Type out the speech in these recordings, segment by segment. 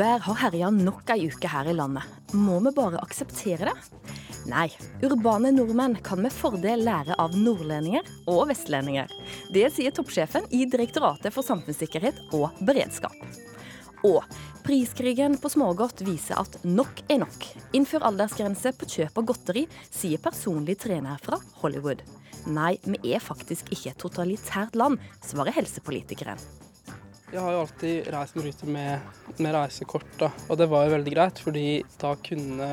Uvær har herja nok ei uke her i landet. Må vi bare akseptere det? Nei, urbane nordmenn kan med fordel lære av nordlendinger og vestlendinger. Det sier toppsjefen i Direktoratet for samfunnssikkerhet og beredskap. Og priskrigen på smågodt viser at nok er nok. Innfør aldersgrense på kjøp av godteri, sier personlig trener fra Hollywood. Nei, vi er faktisk ikke et totalitært land, svarer helsepolitikeren. Jeg har jo alltid reist med Ruter med, med reisekort, da. og det var jo veldig greit, fordi da kunne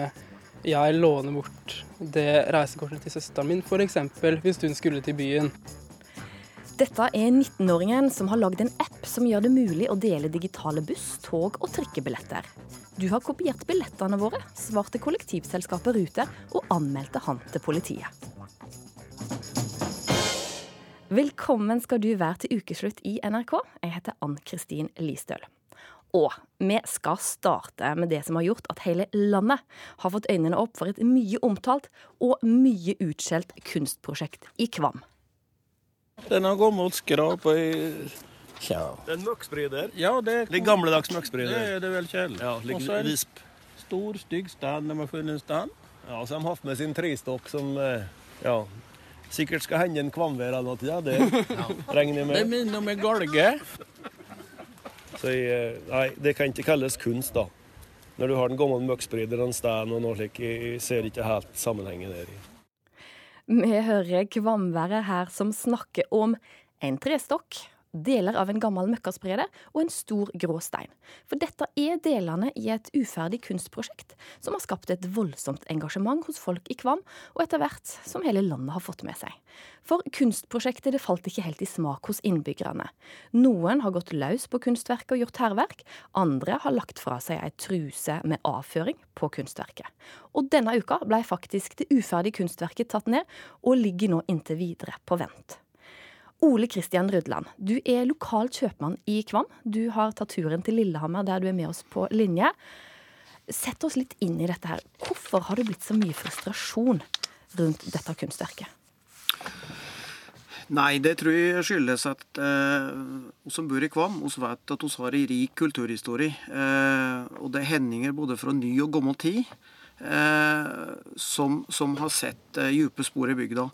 jeg låne bort det reisekortet til søsteren min, f.eks. hvis hun skulle til byen. Dette er 19-åringen som har lagd en app som gjør det mulig å dele digitale buss-, tog- og trikkebilletter. Du har kopiert billettene våre, svarte kollektivselskapet Ruter og anmeldte han til politiet. Velkommen skal du være til ukeslutt i NRK. Jeg heter Ann Kristin Listøl. Og vi skal starte med det som har gjort at hele landet har fått øynene opp for et mye omtalt og mye utskjelt kunstprosjekt i Kvam. Den har gammelt skrap i Tja. En møkksprider? Ja, det er, Litt gammeldags det er det vel, Kjell. Ja, Og så en visp. stor, stygg stand de har funnet stand. Ja, så har de hatt med sin trestokk som eh, ja, sikkert skal hende en kvamvær eller noe. Ja, det regner jeg Det med. minner om en galge. Så jeg, eh, nei, det kan ikke kalles kunst, da. Når du har den gammel møkksprider og en stand og noe slikt. Jeg ser ikke helt sammenhengen der. Vi hører Kvamværet her som snakker om en trestokk, deler av en gammel møkkaspreder og en stor grå stein. For dette er delene i et uferdig kunstprosjekt som har skapt et voldsomt engasjement hos folk i Kvam, og etter hvert som hele landet har fått med seg. For kunstprosjektet det falt ikke helt i smak hos innbyggerne. Noen har gått løs på kunstverket og gjort hærverk, andre har lagt fra seg ei truse med avføring på kunstverket. Og denne uka ble faktisk det uferdige kunstverket tatt ned, og ligger nå inntil videre på vent. Ole Kristian Rødland, du er lokal kjøpmann i Kvam. Du har tatt turen til Lillehammer, der du er med oss på linje. Sett oss litt inn i dette her. Hvorfor har det blitt så mye frustrasjon rundt dette kunstverket? Nei, det tror jeg skyldes at eh, vi som bor i Kvam, vi vet at vi har en rik kulturhistorie. Eh, og det er hendinger både fra ny og gammel tid eh, som, som har sett eh, dype spor i bygda.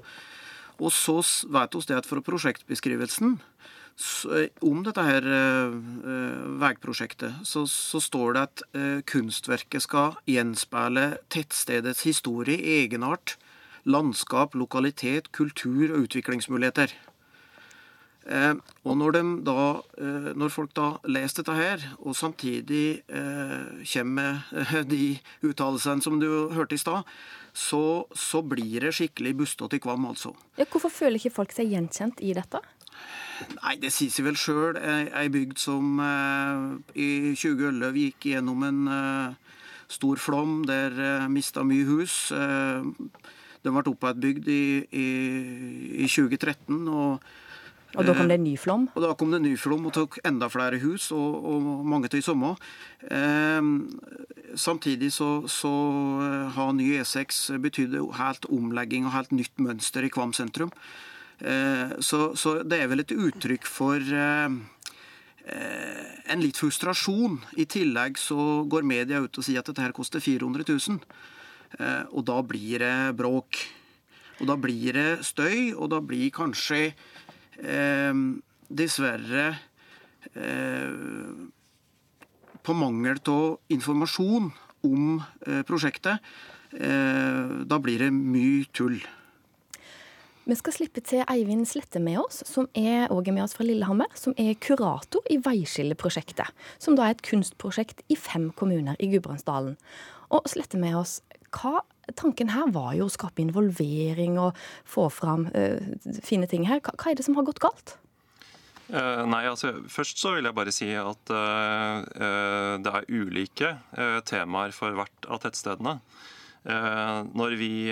Og så vet vi det at fra prosjektbeskrivelsen eh, om dette her eh, eh, veiprosjektet, så, så står det at kunstverket skal gjenspeile tettstedets historie, egenart, landskap, lokalitet, kultur og utviklingsmuligheter. Eh, og når, da, eh, når folk da leser dette her, og samtidig eh, kommer med eh, de uttalelsene som du hørte i stad, så, så blir det skikkelig bustete i Kvam, altså. Ja, hvorfor føler ikke folk seg gjenkjent i dette? Nei, det sier seg vel sjøl. Ei bygd som eh, i 2011 gikk gjennom en eh, stor flom, der eh, mista mye hus. Eh, den ble oppbygd i, i, i 2013. og Og da kom det en ny flom? og da kom det en ny flom og tok enda flere hus, og, og mange til i sommer. Eh, samtidig så, så eh, har ny E6 betydd helt omlegging og helt nytt mønster i Kvam sentrum. Eh, så, så det er vel et uttrykk for eh, eh, en litt frustrasjon. I tillegg så går media ut og sier at dette her koster 400 000. Eh, og da blir det bråk. Og da blir det støy, og da blir kanskje eh, dessverre eh, på mangel av informasjon om eh, prosjektet. Eh, da blir det mye tull. Vi skal slippe til Eivind Slette med oss, som er, også med oss fra Lillehammer, som er kurator i Veiskilleprosjektet, som da er et kunstprosjekt i fem kommuner i Gudbrandsdalen. Og Slette med oss, hva Tanken her var jo å skape involvering og få fram uh, fine ting her. Hva, hva er det som har gått galt? Uh, nei, altså Først så vil jeg bare si at uh, uh, det er ulike temaer for hvert av tettstedene. Når vi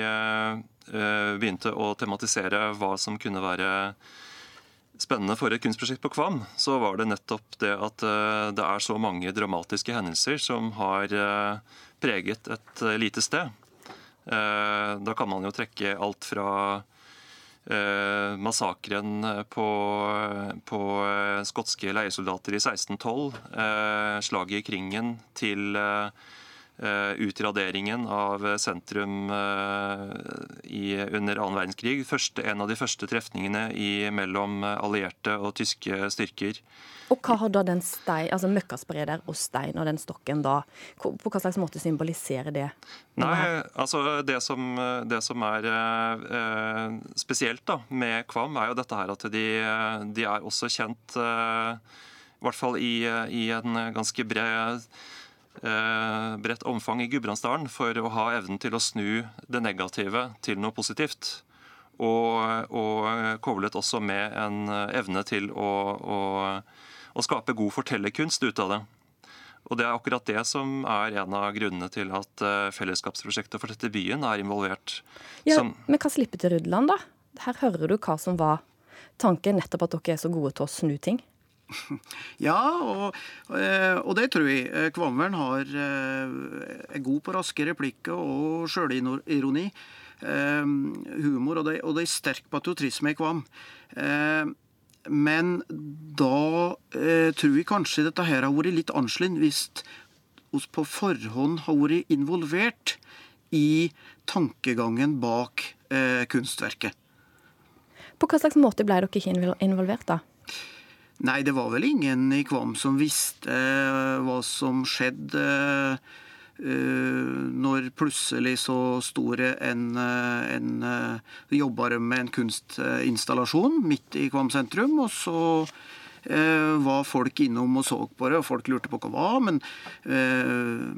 begynte å tematisere hva som kunne være spennende for et kunstprosjekt på Kvam, så var det nettopp det at eh, det er så mange dramatiske hendelser som har eh, preget et eh, lite sted. Da kan man jo trekke alt fra massakren på, på skotske leiesoldater i 1612, eh, slaget i Kringen, til utraderingen av sentrum i, under annen verdenskrig. Første, en av de første trefningene i, mellom allierte og tyske styrker. Og hva har da den stein, altså møkkaspreder og stein og den stokken da, på hva slags måte symboliserer det? Nei, altså Det som, det som er eh, spesielt da, med Kvam, er jo dette her at de, de er også kjent, eh, i hvert fall i, i en ganske bred eh, bredt omfang i Gudbrandsdalen for å ha evnen til å snu det negative til noe positivt. Og, og koblet også med en evne til å, å å, skape god fortellerkunst ut av det. Og Det er akkurat det som er en av grunnene til at eh, fellesskapsprosjektet for dette byen er involvert. Ja, som, Men hva slipper til Rudland, da? Her hører du hva som var tanken, nettopp at dere er så gode til å snu ting. Ja, og, eh, og, det tror jeg. Kvamvern har, er god på raske replikker og sjølironi. Humor, og det, og det er sterk patriotisme i Kvam. Men da eh, tror vi kanskje dette her har vært litt annerledes hvis vi på forhånd har vært involvert i tankegangen bak eh, kunstverket. På hva slags måte ble dere ikke involvert, da? Nei, det var vel ingen i Kvam som visste eh, hva som skjedde. Eh, når plutselig så store en, eh, en jobba med en kunstinstallasjon midt i Kvam sentrum, og så var folk innom og så på det, og folk lurte på hva det var. Men,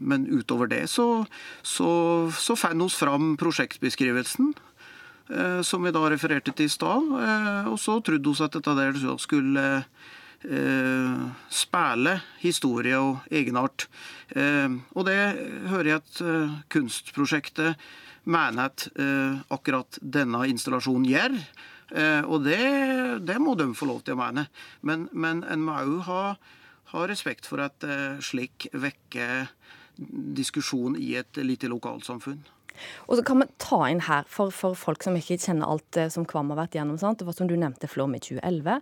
men utover det så, så, så fant vi fram prosjektbeskrivelsen. Som vi da refererte til i stad. Og så trodde vi at dette der skulle eh, spille historie og egenart. Eh, og det hører jeg at eh, kunstprosjektet mener at eh, akkurat denne installasjonen gjør. Eh, og det, det, må de få lov til å mene. Men, men en må òg ha, ha, respekt for at eh, slik vekker diskusjon i et lite lokalsamfunn. Og så kan vi ta inn her, for, for folk som ikke kjenner alt det som Kvam har vært gjennom. Sant? Det var som du nevnte, flom i 2011,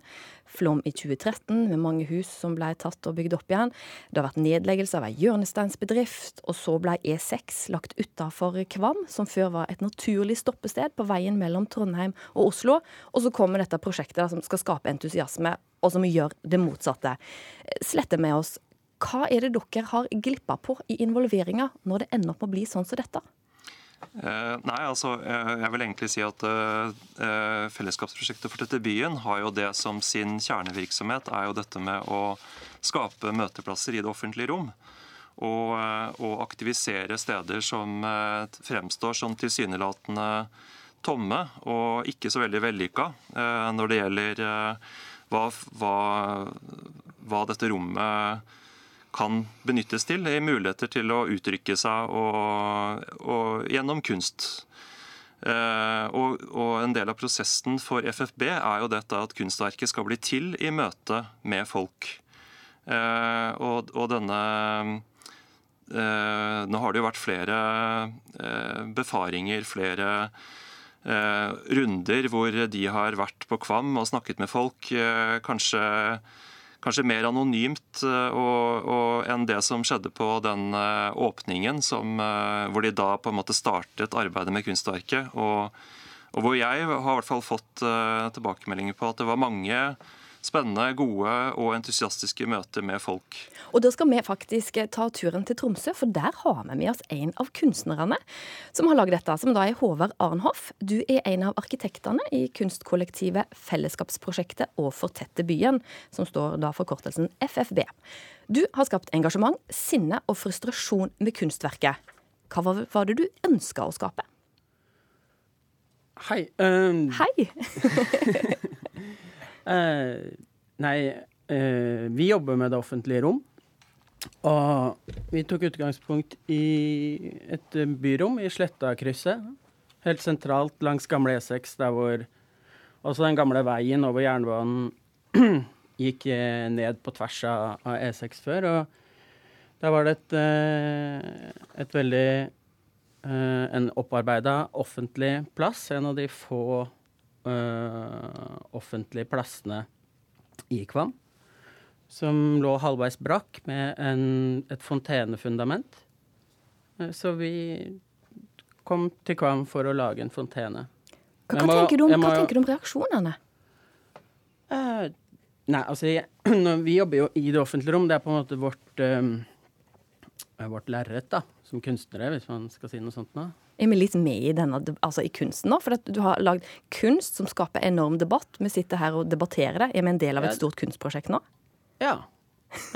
flom i 2013, med mange hus som ble tatt og bygd opp igjen. Det har vært nedleggelse av ei hjørnesteinsbedrift, og så ble E6 lagt utafor Kvam, som før var et naturlig stoppested på veien mellom Trondheim og Oslo. Og så kommer dette prosjektet da, som skal skape entusiasme, og som gjør det motsatte. Slette med oss. Hva er det dere har glippa på i involveringa når det ender opp med å bli sånn som dette? Eh, nei, altså, eh, jeg vil egentlig si at eh, Fellesskapsprosjektet for dette byen har jo det som sin kjernevirksomhet, er jo dette med å skape møteplasser i det offentlige rom. Og, og aktivisere steder som fremstår som tilsynelatende tomme og ikke så veldig vellykka når det gjelder hva, hva, hva dette rommet kan benyttes til. i Muligheter til å uttrykke seg og, og gjennom kunst. Uh, og, og, En del av prosessen for FFB er jo dette at kunstverket skal bli til i møte med folk. Uh, og, og, denne uh, Nå har det jo vært flere befaringer, flere runder hvor de har vært på Kvam og snakket med folk. Kanskje kanskje mer anonymt eh, og, og enn det som skjedde på den eh, åpningen, som, eh, hvor de da på en måte startet arbeidet med kunstverket. Og, og hvor jeg har i hvert fall fått tilbakemeldinger på at det var mange spennende, gode og entusiastiske møter med folk. Og da skal vi faktisk ta turen til Tromsø, for der har vi med oss en av kunstnerne som har lagd dette, som da er Håvard Arnhoff. Du er en av arkitektene i kunstkollektivet Fellesskapsprosjektet og Fortette byen, som står da forkortelsen FFB. Du har skapt engasjement, sinne og frustrasjon med kunstverket. Hva var det du ønska å skape? Hei. Um... Hei! Eh, nei, eh, vi jobber med det offentlige rom. Og vi tok utgangspunkt i et byrom i Slettakrysset. Helt sentralt langs gamle E6, der hvor også den gamle veien over jernbanen gikk eh, ned på tvers av E6 før. Og der var det et, et veldig En opparbeida offentlig plass. En av de få eh, offentlige plassene i Kvam. Som lå halvveis brakk med en, et fontenefundament. Eh, så vi kom til Kvam for å lage en fontene. Hva, hva, må- tenker, du om, må- hva tenker du om reaksjonene? Uh, nei, altså jeg, når Vi jobber jo i det offentlige rom. Det er på en måte vårt, eh, vårt lerret da, som kunstnere, hvis man skal si noe sånt nå. Er vi litt med i, denne, altså i kunsten nå? For du har lagd kunst som skaper enorm debatt. Vi sitter her og debatterer det. Er vi en del av et stort kunstprosjekt nå? Ja.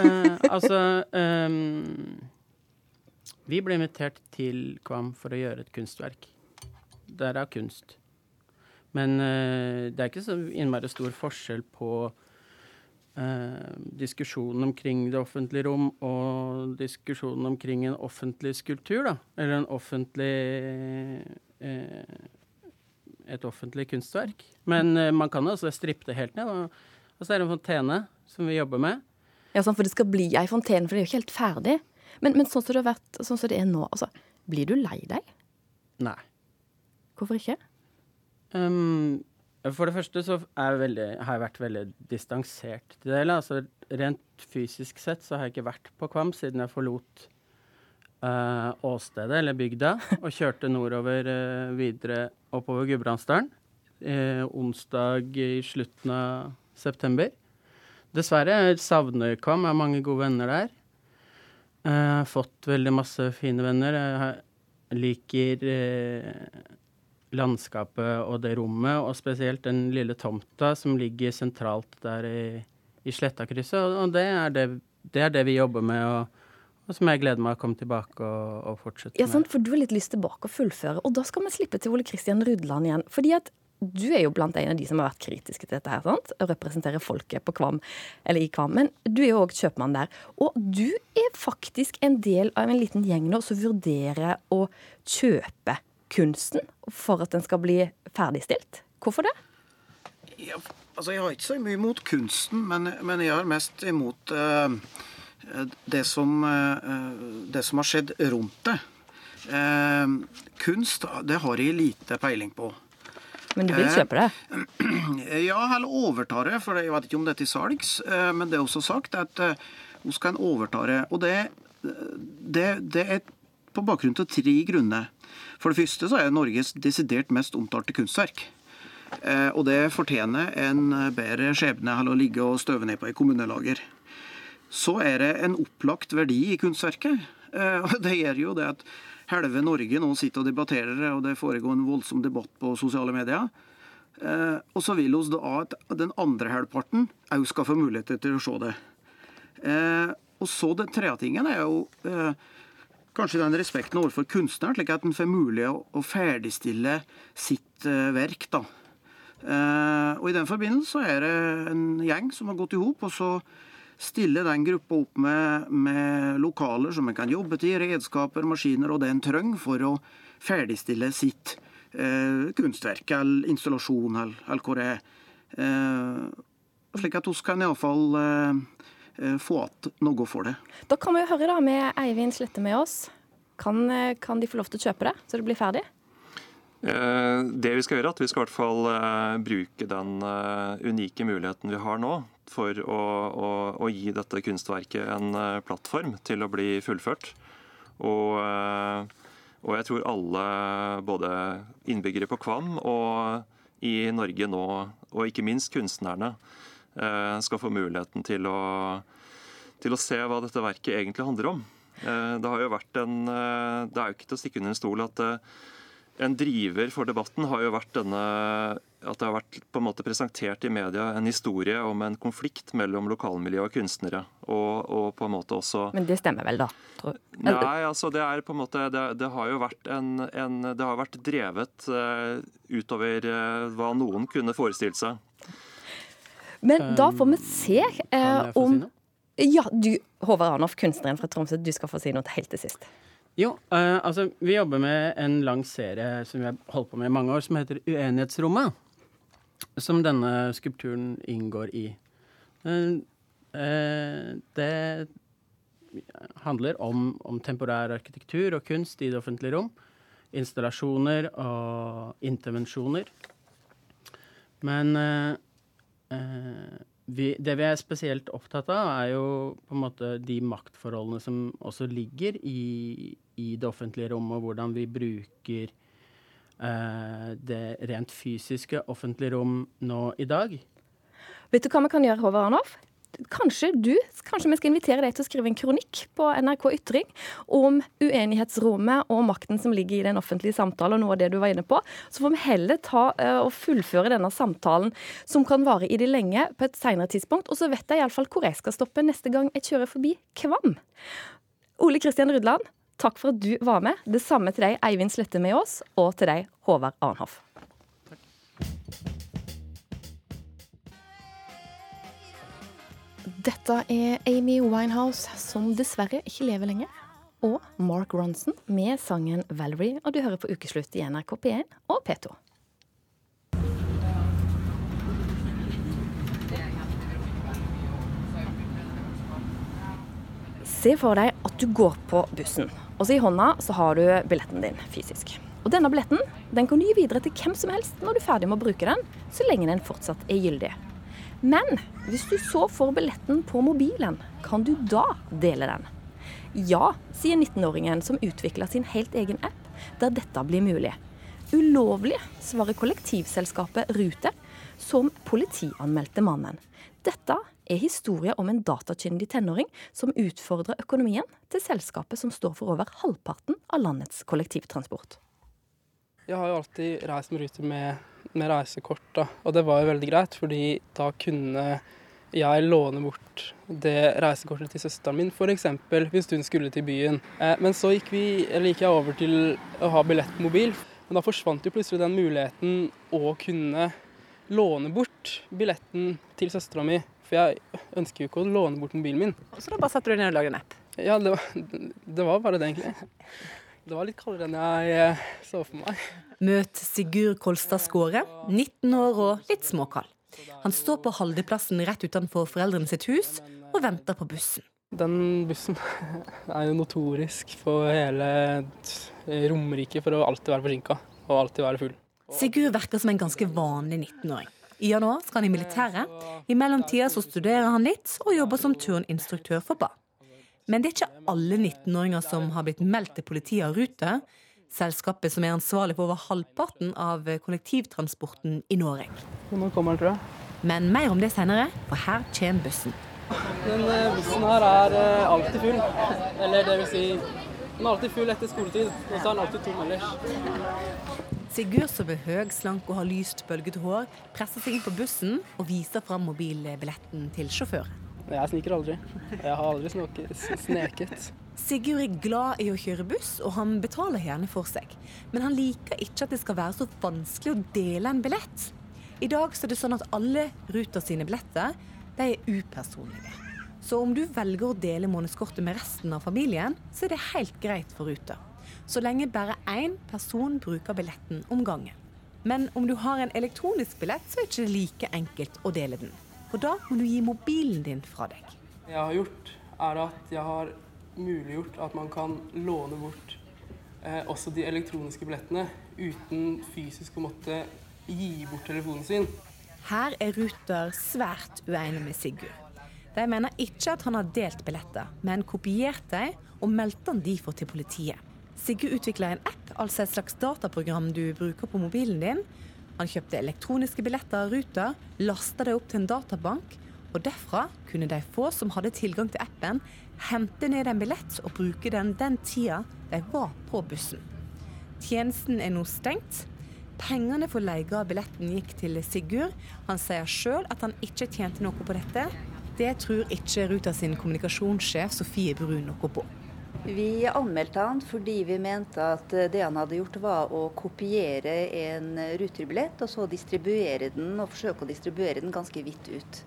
Eh, altså eh, Vi ble invitert til Kvam for å gjøre et kunstverk. Derav kunst. Men eh, det er ikke så innmari stor forskjell på eh, diskusjonen omkring det offentlige rom og diskusjonen omkring en offentlig skulptur, da. Eller en offentlig eh, Et offentlig kunstverk. Men eh, man kan altså strippe det helt ned. Og, og så er det en fontene som vi jobber med. Ja, sånn, For det skal bli ei fontene, for det er jo ikke helt ferdig. Men, men sånn som det har vært, sånn som det er nå, altså, blir du lei deg? Nei. Hvorfor ikke? Um, for det første så jeg veldig, har jeg vært veldig distansert til det hele. Altså, rent fysisk sett så har jeg ikke vært på Kvam siden jeg forlot uh, åstedet, eller bygda, og kjørte nordover uh, videre oppover Gudbrandsdalen. uh, onsdag i slutten av september. Dessverre jeg savner Kvam. Jeg har mange gode venner der. Jeg har fått veldig masse fine venner. Jeg liker landskapet og det rommet, og spesielt den lille tomta som ligger sentralt der i, i Slettakrysset. Og, det, er det, det er det vi jobber med, og, og som jeg gleder meg å komme tilbake og, og fortsette Ja, med. sant, For du har litt lyst tilbake og fullføre. Og da skal vi slippe til Ole Kristian Rudland igjen. fordi at du er jo blant en av de som har vært kritiske til dette her, sant? Og representerer folket på Kvam, eller i Kvam. Men du er jo òg kjøpmann der. Og du er faktisk en del av en liten gjeng nå som vurderer å kjøpe kunsten for at den skal bli ferdigstilt. Hvorfor det? Ja, altså jeg har ikke så mye imot kunsten, men, men jeg har mest imot eh, det, som, eh, det som har skjedd rundt det. Eh, kunst det har jeg lite peiling på. Men du vil Eh, kjøpe det? Ja, eller overta det, for jeg vet ikke om det er til salgs. eh, Men det er også sagt at eh, hun skal overta det. Og det, det, det er på bakgrunn av tre grunner. For det første så er Norges desidert mest omtalte kunstverk. Eh, Og det fortjener en bedre skjebne enn å ligge og støve ned på i kommunelager. Så er det en opplagt verdi i kunstverket. Eh, Og det gjør jo det at halve Norge nå sitter og debatterer og det foregår en voldsom debatt på sosiale medier. Eh, og så vil vi da at den andre halvparten òg skal få muligheter til å se det. Og så Den tredje tingen er jo kanskje den respekten overfor kunstneren, slik at en får mulighet å, å ferdigstille sitt uh, verk. da. Uh, og I den forbindelse er det en gjeng som har gått i hop, og så stiller den gruppa opp med, med lokaler som en kan jobbe til, redskaper, maskiner og det en trenger for å ferdigstille sitt eh, kunstverk eller installasjon eller, eller hva det er. Slik at vi kan iallfall eh, få igjen noe for det. Da kan vi jo høre da med Eivind Slette med oss. Kan, eh, kan de få lov til å kjøpe det, så det blir ferdig? Eh, Det vi skal gjøre, er at vi skal i hvert fall eh, bruke den eh, unike muligheten vi har nå for å, å, å gi dette kunstverket en eh, plattform til å bli fullført. Og, eh, og jeg tror alle, både innbyggere på Kvam og i Norge nå, og ikke minst kunstnerne, eh, skal få muligheten til å, til å se hva dette verket egentlig handler om. Eh, Det har jo vært en eh, Det er jo ikke til å stikke under en stol at eh, en driver for debatten har jo vært denne at det har vært på en måte presentert i media en historie om en konflikt mellom lokalmiljø og kunstnere. Og, og på en måte også Men det stemmer vel, da? Tror. Nei, altså det er på en måte Det, det har jo vært en, en Det har vært drevet eh, utover eh, hva noen kunne forestilt seg. Men da får vi se eh, om si noe? Ja, du, Håvard Arnoff, kunstneren fra Tromsø, du skal få si noe helt til sist. Jo, eh, altså vi jobber med en lang serie som vi har holdt på med i mange år, som heter Uenighetsrommet. Som denne skulpturen inngår i. Eh, eh, det handler om, om temporær arkitektur og kunst i det offentlige rom. Installasjoner og intervensjoner. Men eh, vi, det vi er spesielt opptatt av, er jo på en måte de maktforholdene som også ligger i, i det offentlige rommet, og hvordan vi bruker eh, det rent fysiske offentlige rom nå i dag. Vet du hva vi kan gjøre, Håvard Arnolf? Kanskje du, kanskje vi skal invitere deg til å skrive en kronikk på NRK Ytring om uenighetsrommet og makten som ligger i den offentlige samtalen, og noe av det du var inne på. Så får vi heller ta uh, og fullføre denne samtalen, som kan vare i det lenge, på et senere tidspunkt. Og så vet jeg iallfall hvor jeg skal stoppe neste gang jeg kjører forbi Kvam. Ole Kristian Rudland, takk for at du var med. Det samme til deg, Eivind Slette med oss, og til deg, Håvard Arnhoff. Dette er Amy Winehouse, som dessverre ikke lever lenger. Og Mark Ronson med sangen 'Valerie', og du hører på Ukeslutt i NRK P1 og P2. Se for deg at du går på bussen, og så i hånda så har du billetten din fysisk. Og denne billetten den kan du gi videre til hvem som helst når du er ferdig med å bruke den, så lenge den fortsatt er gyldig. Men hvis du så får billetten på mobilen, kan du da dele den? Ja, sier 19-åringen som utvikla sin helt egen app der dette blir mulig. Ulovlig, svarer kollektivselskapet Ruter, som politianmeldte mannen. Dette er historien om en datakyndig tenåring som utfordrer økonomien til selskapet som står for over halvparten av landets kollektivtransport. Jeg har jo alltid reist med Ruter med, med reisekort, da. og det var jo veldig greit, fordi da kunne jeg låne bort det reisekortet til søsteren min, f.eks. hvis hun skulle til byen. Eh, men så gikk, vi, gikk, jeg over til å ha billett på mobil. Men da forsvant jo plutselig den muligheten å kunne låne bort billetten til søstera mi. For jeg ønsker jo ikke å låne bort mobilen min. Så da bare satte du ned og lagde en app? Ja, det var, det var bare det, egentlig. Det var litt kaldere enn jeg eh, så for meg. Møt Sigurd Kolstad Skåre, 19 år og litt småkald. Han står på Haldeplassen rett utenfor foreldrene sitt hus og venter på bussen. Den bussen er jo notorisk for hele Romerike for å alltid være forsinka og alltid være full. Sigurd virker som en ganske vanlig 19-åring. I januar skal han i militæret. I mellomtida så studerer han litt og jobber som turninstruktør for barn. Men det er ikke alle 19-åringer som har blitt meldt til politiet av Ruter, selskapet som er ansvarlig for over halvparten av kollektivtransporten i Norge. Nå kommer den, tror jeg. Men mer om det senere, for her kommer bussen. Den eh, bussen her er eh, alltid full. Eller det vil si, den er alltid full etter skoletid, og så er den alltid tom ellers. Sigurd som er høy, slank og har lyst, bølgete hår, presser seg inn på bussen og viser fram mobilbilletten til sjåføren. Jeg sniker aldri. Jeg har aldri sneket. Sigurd er glad i å kjøre buss, og han betaler gjerne for seg. Men han liker ikke at det skal være så vanskelig å dele en billett. I dag er det sånn at alle Ruter sine billetter de er upersonlige. Så om du velger å dele månedskortet med resten av familien, så er det helt greit for Ruter. Så lenge bare én person bruker billetten om gangen. Men om du har en elektronisk billett, så er det ikke like enkelt å dele den. For da må du gi mobilen din fra deg. Jeg har gjort, er at jeg har muliggjort at man kan låne bort eh, også de elektroniske billettene uten fysisk å måtte gi bort telefonen sin. Her er Ruter svært uenig med Sigurd. De mener ikke at han har delt billetter, men kopiert dem og meldt de for til politiet. Sigurd utvikla en app, altså et slags dataprogram du bruker på mobilen din, han kjøpte elektroniske billetter av Ruter, lasta det opp til en databank, og derfra kunne de få som hadde tilgang til appen, hente ned en billett og bruke den den tida de var på bussen. Tjenesten er nå stengt. Pengene for leie av billetten gikk til Sigurd. Han sier sjøl at han ikke tjente noe på dette. Det tror ikke Ruta sin kommunikasjonssjef Sofie Brun noe på. Vi anmeldte han fordi vi mente at det han hadde gjort var å kopiere en ruterbillett, og så distribuere den, og forsøke å distribuere den ganske vidt ut.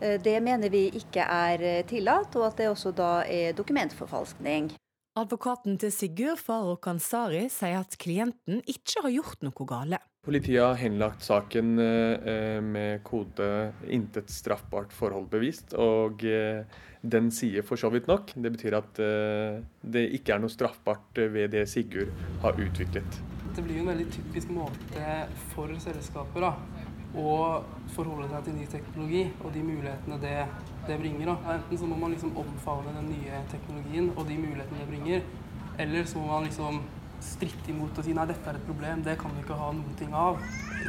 Eh, det mener vi ikke er tillatt, og at det også da er dokumentforfalskning. Advokaten til Sigurd Faro Kansari sier at klienten ikke har gjort noe gale. Politiet har henlagt saken eh, med kode 'intet straffbart forhold bevist'. og eh, den sier for så vidt nok. Det betyr at uh, det ikke er noe straffbart ved det Sigurd har utviklet. Det blir jo en veldig typisk måte for selskaper da, å forholde seg til ny teknologi og de mulighetene det, det bringer. Da. Enten så må man liksom omfavne den nye teknologien og de mulighetene det bringer, eller så må man liksom stritte imot og si nei, dette er et problem, det kan vi ikke ha noen ting av.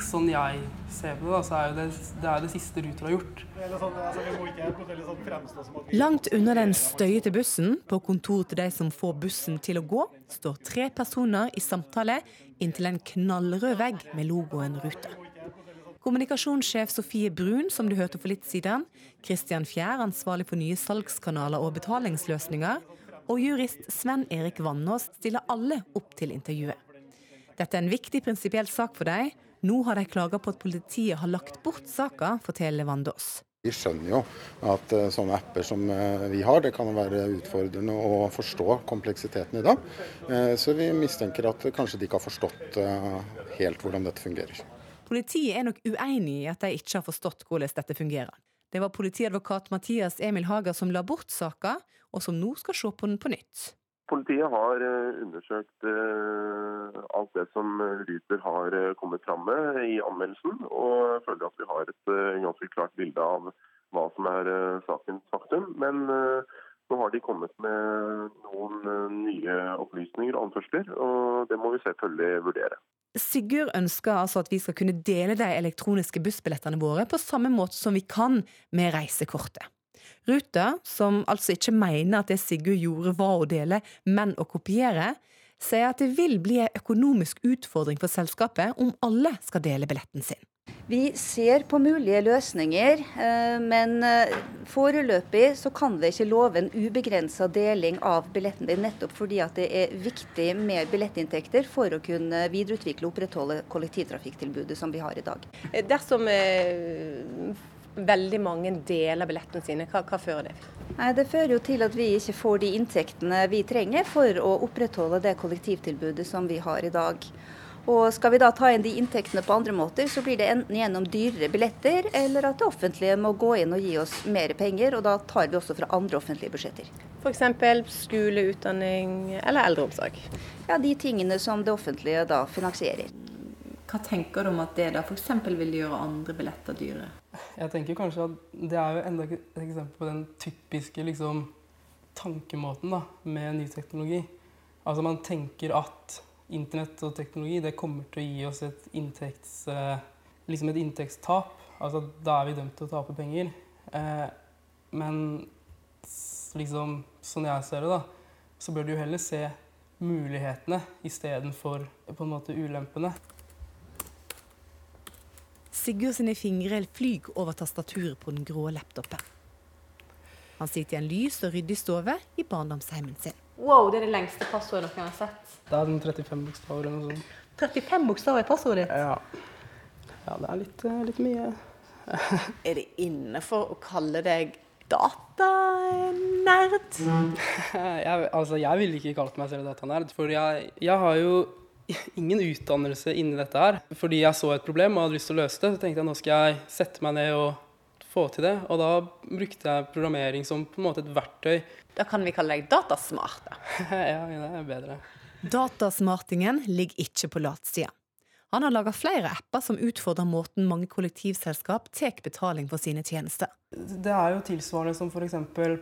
Sånn jeg ser på det, da, så er jo det det, er det siste Ruter har gjort. Langt unna den støyete bussen, på kontor til de som får bussen til å gå, står tre personer i samtale inntil en knallrød vegg med logoen Ruter. Kommunikasjonssjef Sofie Brun, som du hørte for litt siden, Christian Fjær, ansvarlig for nye salgskanaler og betalingsløsninger, og jurist Sven Erik Vannås stiller alle opp til intervjuet. Dette er en viktig prinsipiell sak for dem. Nå har de klaga på at politiet har lagt bort saka, forteller Vandås. Vi skjønner jo at uh, sånne apper som uh, vi har, det kan være utfordrende å forstå kompleksiteten i det. Uh, så vi mistenker at kanskje de ikke har forstått helt hvordan dette fungerer. Politiet er nok uenig i at de ikke har forstått hvordan dette fungerer. Det var politiadvokat Mathias Emil Hager som la bort saka, og som nå skal se på den på nytt. Politiet har undersøkt alt det som Ruter har kommet fram med i anmeldelsen, og føler at vi har et ganske klart bilde av hva som er sakens faktum. Men nå har de kommet med noen nye opplysninger og anførsler, og det må vi selvfølgelig vurdere. Sigurd ønsker altså at vi skal kunne dele de elektroniske bussbillettene våre på samme måte som vi kan med reisekortet. Ruter, som altså ikke mener at det Sigurd gjorde var å dele, men å kopiere, sier at det vil bli en økonomisk utfordring for selskapet om alle skal dele billetten sin. Vi ser på mulige løsninger, men foreløpig så kan vi ikke love en ubegrensa deling av billetten din, nettopp fordi at det er viktig med billettinntekter for å kunne videreutvikle og opprettholde kollektivtrafikktilbudet som vi har i dag. Dersom veldig mange deler billettene sine, hva, hva fører det til? Nei, Det fører jo til at vi ikke får de inntektene vi trenger for å opprettholde det kollektivtilbudet som vi har i dag. Og Skal vi da ta inn de inntektene på andre måter, så blir det enten gjennom dyrere billetter, eller at det offentlige må gå inn og gi oss mer penger, og da tar vi også fra andre offentlige budsjetter. F.eks. skole, utdanning eller eldreomsorg? Ja, De tingene som det offentlige da finansierer. Hva tenker du om at det da f.eks. vil gjøre andre billetter dyre? Jeg tenker kanskje at det er jo enda et eksempel på den typiske liksom, tankemåten da, med ny teknologi. Altså Man tenker at internett og teknologi det kommer til å gi oss et, inntekts, eh, liksom et inntektstap. Altså Da er vi dømt til å tape penger. Eh, men liksom, sånn jeg ser det, da, så bør du jo heller se mulighetene istedenfor ulempene. Sigurd sine fingre flyg over tastaturet på den grå laptopen. Han sitter i en lys og ryddig stove i barndomsheimen sin. Wow, det er det lengste passordet dere har sett. Det er den 35 bokstaver eller noe sånt. 35 bokstaver er passordet ditt? Ja. ja, det er litt, litt mye. er det innenfor å kalle deg datanerd? jeg, altså, jeg ville ikke kalt meg selv datanerd, for jeg, jeg har jo ingen utdannelse inni dette her. Fordi jeg så et problem og hadde lyst til å løse det, så tenkte jeg nå skal jeg sette meg ned og få til det. Og da brukte jeg programmering som på en måte et verktøy. Da kan vi kalle deg datasmart, da. ja, det er bedre. Datasmartingen ligger ikke på latsida. Han har laga flere apper som utfordrer måten mange kollektivselskap tar betaling for sine tjenester. Det er jo tilsvarende som f.eks.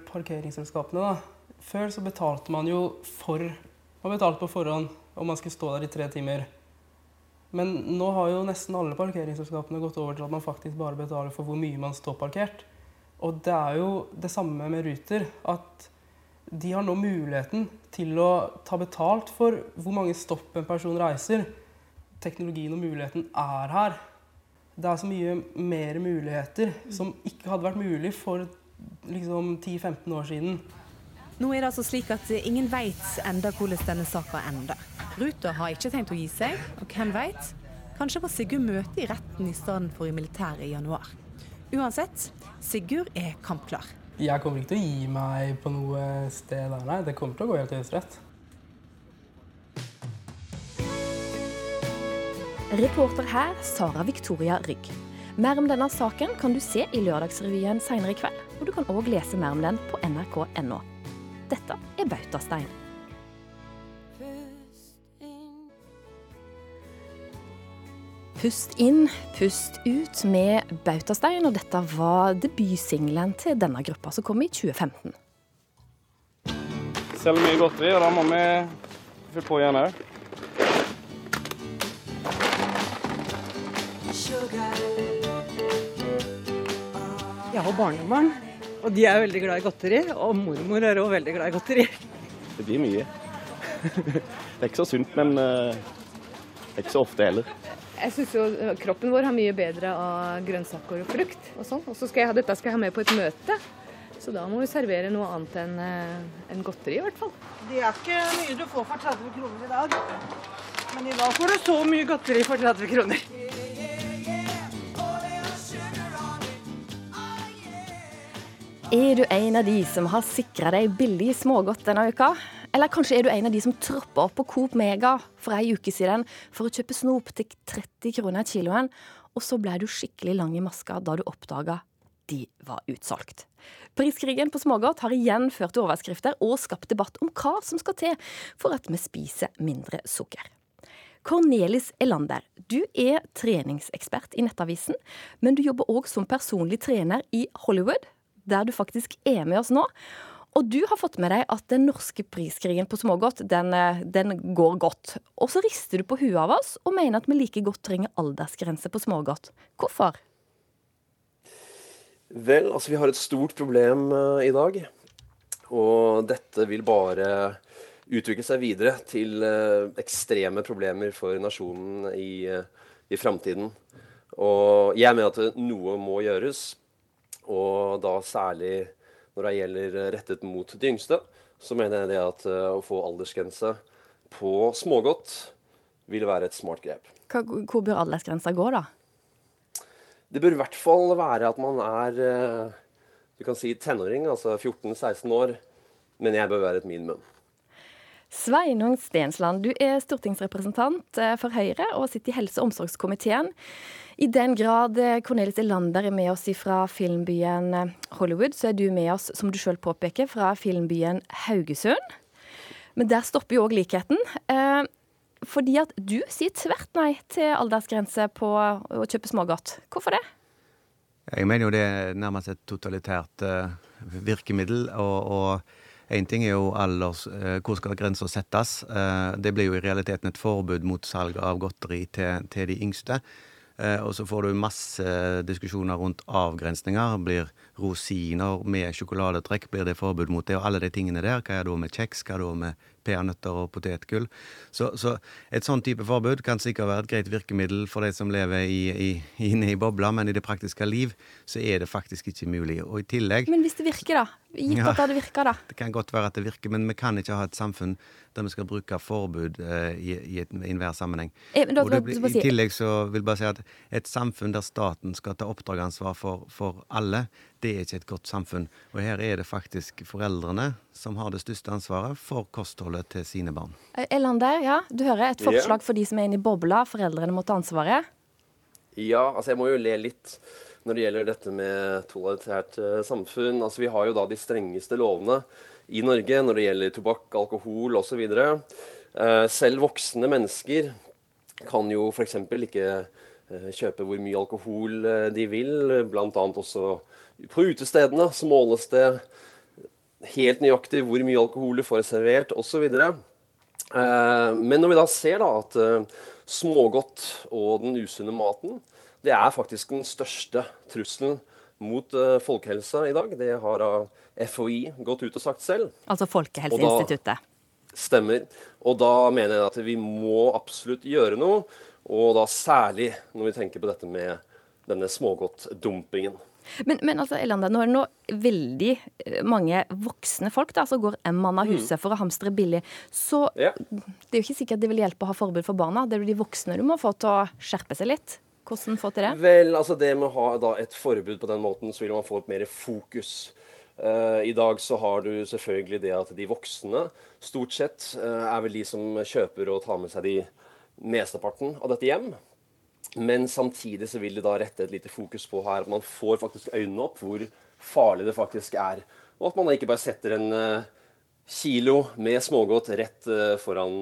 parkeringsselskapene. Da. Før så betalte man jo for Man betalte på forhånd om man skulle stå der i tre timer. Men nå har jo nesten alle parkeringsselskapene gått over til at man faktisk bare betaler for hvor mye man står parkert. Og det er jo det samme med Ruter. At de har nå muligheten til å ta betalt for hvor mange stopp en person reiser. Teknologien og muligheten er her. Det er så mye mer muligheter som ikke hadde vært mulig for liksom 10-15 år siden. Nå er det altså slik at ingen veit enda hvordan denne saka ender. Ruter har ikke tenkt å gi seg, og hvem veit? Kanskje får Sigurd møte i retten i stedet for i militæret i januar. Uansett, Sigurd er kampklar. Jeg kommer ikke til å gi meg på noe sted der, nei. Det kommer til å gå helt til Høyesterett. Reporter her Sara Victoria Rygg. Mer om denne saken kan du se i Lørdagsrevyen senere i kveld. Og du kan òg lese mer om den på nrk.no. Dette er Bautastein. Pust inn, pust ut med Bautastein, og dette var debutsingelen til denne gruppa, som kom i 2015. Selger mye godteri, og da må vi fylle på igjen òg. Jeg har barnebarn, og de er veldig glad i godteri. Og mormor er òg veldig glad i godteri. Det blir mye. Det er ikke så sunt, men eh, det er ikke så ofte heller. Jeg syns jo kroppen vår har mye bedre av grønnsaker og frukt og sånn. Og så skal jeg ha dette skal jeg ha med på et møte. Så da må vi servere noe annet enn en enn godteri, i hvert fall. Det er ikke mye du får for 30 kroner i dag. Men i dag får du så mye godteri for 30 kroner. Er du en av de som har sikra deg billig smågodt denne uka? Eller kanskje er du en av de som troppa opp på Coop Mega for ei uke siden for å kjøpe snop til 30 kroner kiloen, og så ble du skikkelig lang i maska da du oppdaga de var utsolgt. Priskrigen på smågodt har igjen ført til overskrifter og skapt debatt om hva som skal til for at vi spiser mindre sukker. Cornelis Elander, du er treningsekspert i Nettavisen, men du jobber òg som personlig trener i Hollywood, der du faktisk er med oss nå. Og du har fått med deg at den norske priskrigen på smågodt, den, eh, den går godt. Og så rister du på huet av oss og mener at vi like godt trenger aldersgrense på smågodt. Hvorfor? Vel, altså vi har et stort problem uh, i dag. Og dette vil bare utvikle seg videre til uh, ekstreme problemer for nasjonen i, uh, i framtiden. Og jeg mener at noe må gjøres. Og da særlig når det gjelder rettet mot de yngste, så mener jeg det at å få aldersgrense på smågodt vil være et smart grep. Hva, hvor bør aldersgrensa gå, da? Det bør i hvert fall være at man er du kan si tenåring, altså 14-16 år. Men jeg bør være et minimum. Sveinung Stensland, du er stortingsrepresentant for Høyre og sitter i helse- og omsorgskomiteen. I den grad Cornelis Elander er med oss fra filmbyen Hollywood, så er du med oss, som du sjøl påpeker, fra filmbyen Haugesund. Men der stopper jo òg likheten. Eh, fordi at du sier tvert nei til aldersgrense på å kjøpe smågodt. Hvorfor det? Jeg mener jo det er nærmest et totalitært virkemiddel. og Én ting er jo alders, hvor skal grensa settes. Det blir jo i realiteten et forbud mot salg av godteri til, til de yngste. Og så får du masse diskusjoner rundt avgrensninger. Blir rosiner med sjokoladetrekk, blir det forbud mot det? Og alle de tingene der. Hva er da med kjeks? Hva er da med peanøtter og potetgull? Så, så, et sånn type forbud kan sikkert være et greit virkemiddel for de som lever i, i, inne i bobla, men i det praktiske liv så er det faktisk ikke mulig. Og i tillegg Men hvis det virker, da? Gitt at det virker, da? Det kan godt være at det virker, men vi kan ikke ha et samfunn der vi skal bruke forbud uh, i, i, et, i enhver sammenheng. Eh, da, det, I tillegg så vil jeg bare si at et samfunn der staten skal ta oppdragansvar for, for alle, det er ikke et godt samfunn. Og her er det faktisk foreldrene som har det største ansvaret for kostholdet til sine barn. Elander, ja, du hører et forslag for de som er inne i bobla. Foreldrene må ta ansvaret. Ja, altså jeg må jo le litt når det gjelder dette med totalitært uh, samfunn. Altså Vi har jo da de strengeste lovene i Norge når det gjelder tobakk, alkohol osv. Uh, selv voksne mennesker kan jo f.eks. ikke kjøpe hvor mye alkohol de vil. Annet også på utestedene så måles det helt nøyaktig hvor mye alkohol du får servert osv. Uh, men når vi da ser da at smågodt og den usunne maten det er faktisk den største trusselen mot uh, folkehelsa i dag. Det har FHI gått ut og sagt selv. Altså Folkehelseinstituttet. Stemmer. Og da mener jeg at vi må absolutt gjøre noe. Og da særlig når vi tenker på dette med denne smågodtdumpingen. Men, men altså, Elanda, nå er det nå veldig mange voksne folk da, som går en mann av huset mm. for å hamstre billig. Så ja. det er jo ikke sikkert det vil hjelpe å ha forbud for barna. Det er jo de voksne du må få til å skjerpe seg litt. Hvordan få til det? Vel, altså det med å ha da, et forbud på den måten, så vil man få et mer fokus. Uh, I dag så har du selvfølgelig det at de voksne stort sett uh, er vel de som kjøper og tar med seg de mesteparten av dette hjem. Men samtidig så vil de da rette et lite fokus på her at man får faktisk øynene opp hvor farlig det faktisk er. Og at man ikke bare setter en uh, kilo med smågodt rett foran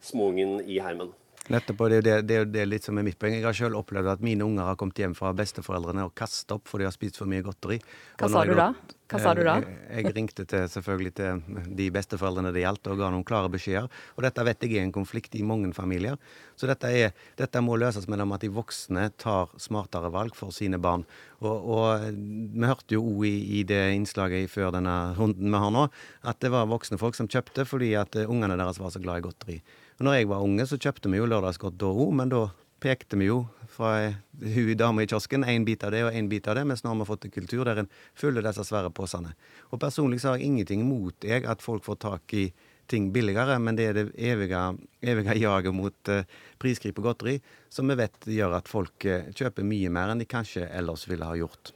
småungen i heimen. Nettopp, og det er jo det, det, det litt som er mitt poeng. Jeg har selv opplevd at mine unger har kommet hjem fra besteforeldrene og kastet opp fordi de har spist for mye godteri. Hva sa du da? Hva sa du da? Jeg, jeg ringte til, selvfølgelig til de besteforeldrene det gjaldt, og ga noen klare beskjeder. Og dette vet jeg er en konflikt i mange familier. Så dette, er, dette må løses mellom at de voksne tar smartere valg for sine barn. Og, og vi hørte jo òg i, i det innslaget før denne runden vi har nå, at det var voksne folk som kjøpte fordi at eh, ungene deres var så glad i godteri. Og når jeg var unge, så kjøpte vi jo lørdagsgodt da òg, men da pekte vi jo fra eh, hun dama i kiosken én bit av det og én bit av det, mens nå har vi fått en kultur der en fyller disse svære posene. Og personlig så har jeg ingenting imot jeg at folk får tak i ting billigere, men det er det evige, evige jaget mot uh, priskrig på godteri som vi vet gjør at folk uh, kjøper mye mer enn de kanskje ellers ville ha gjort.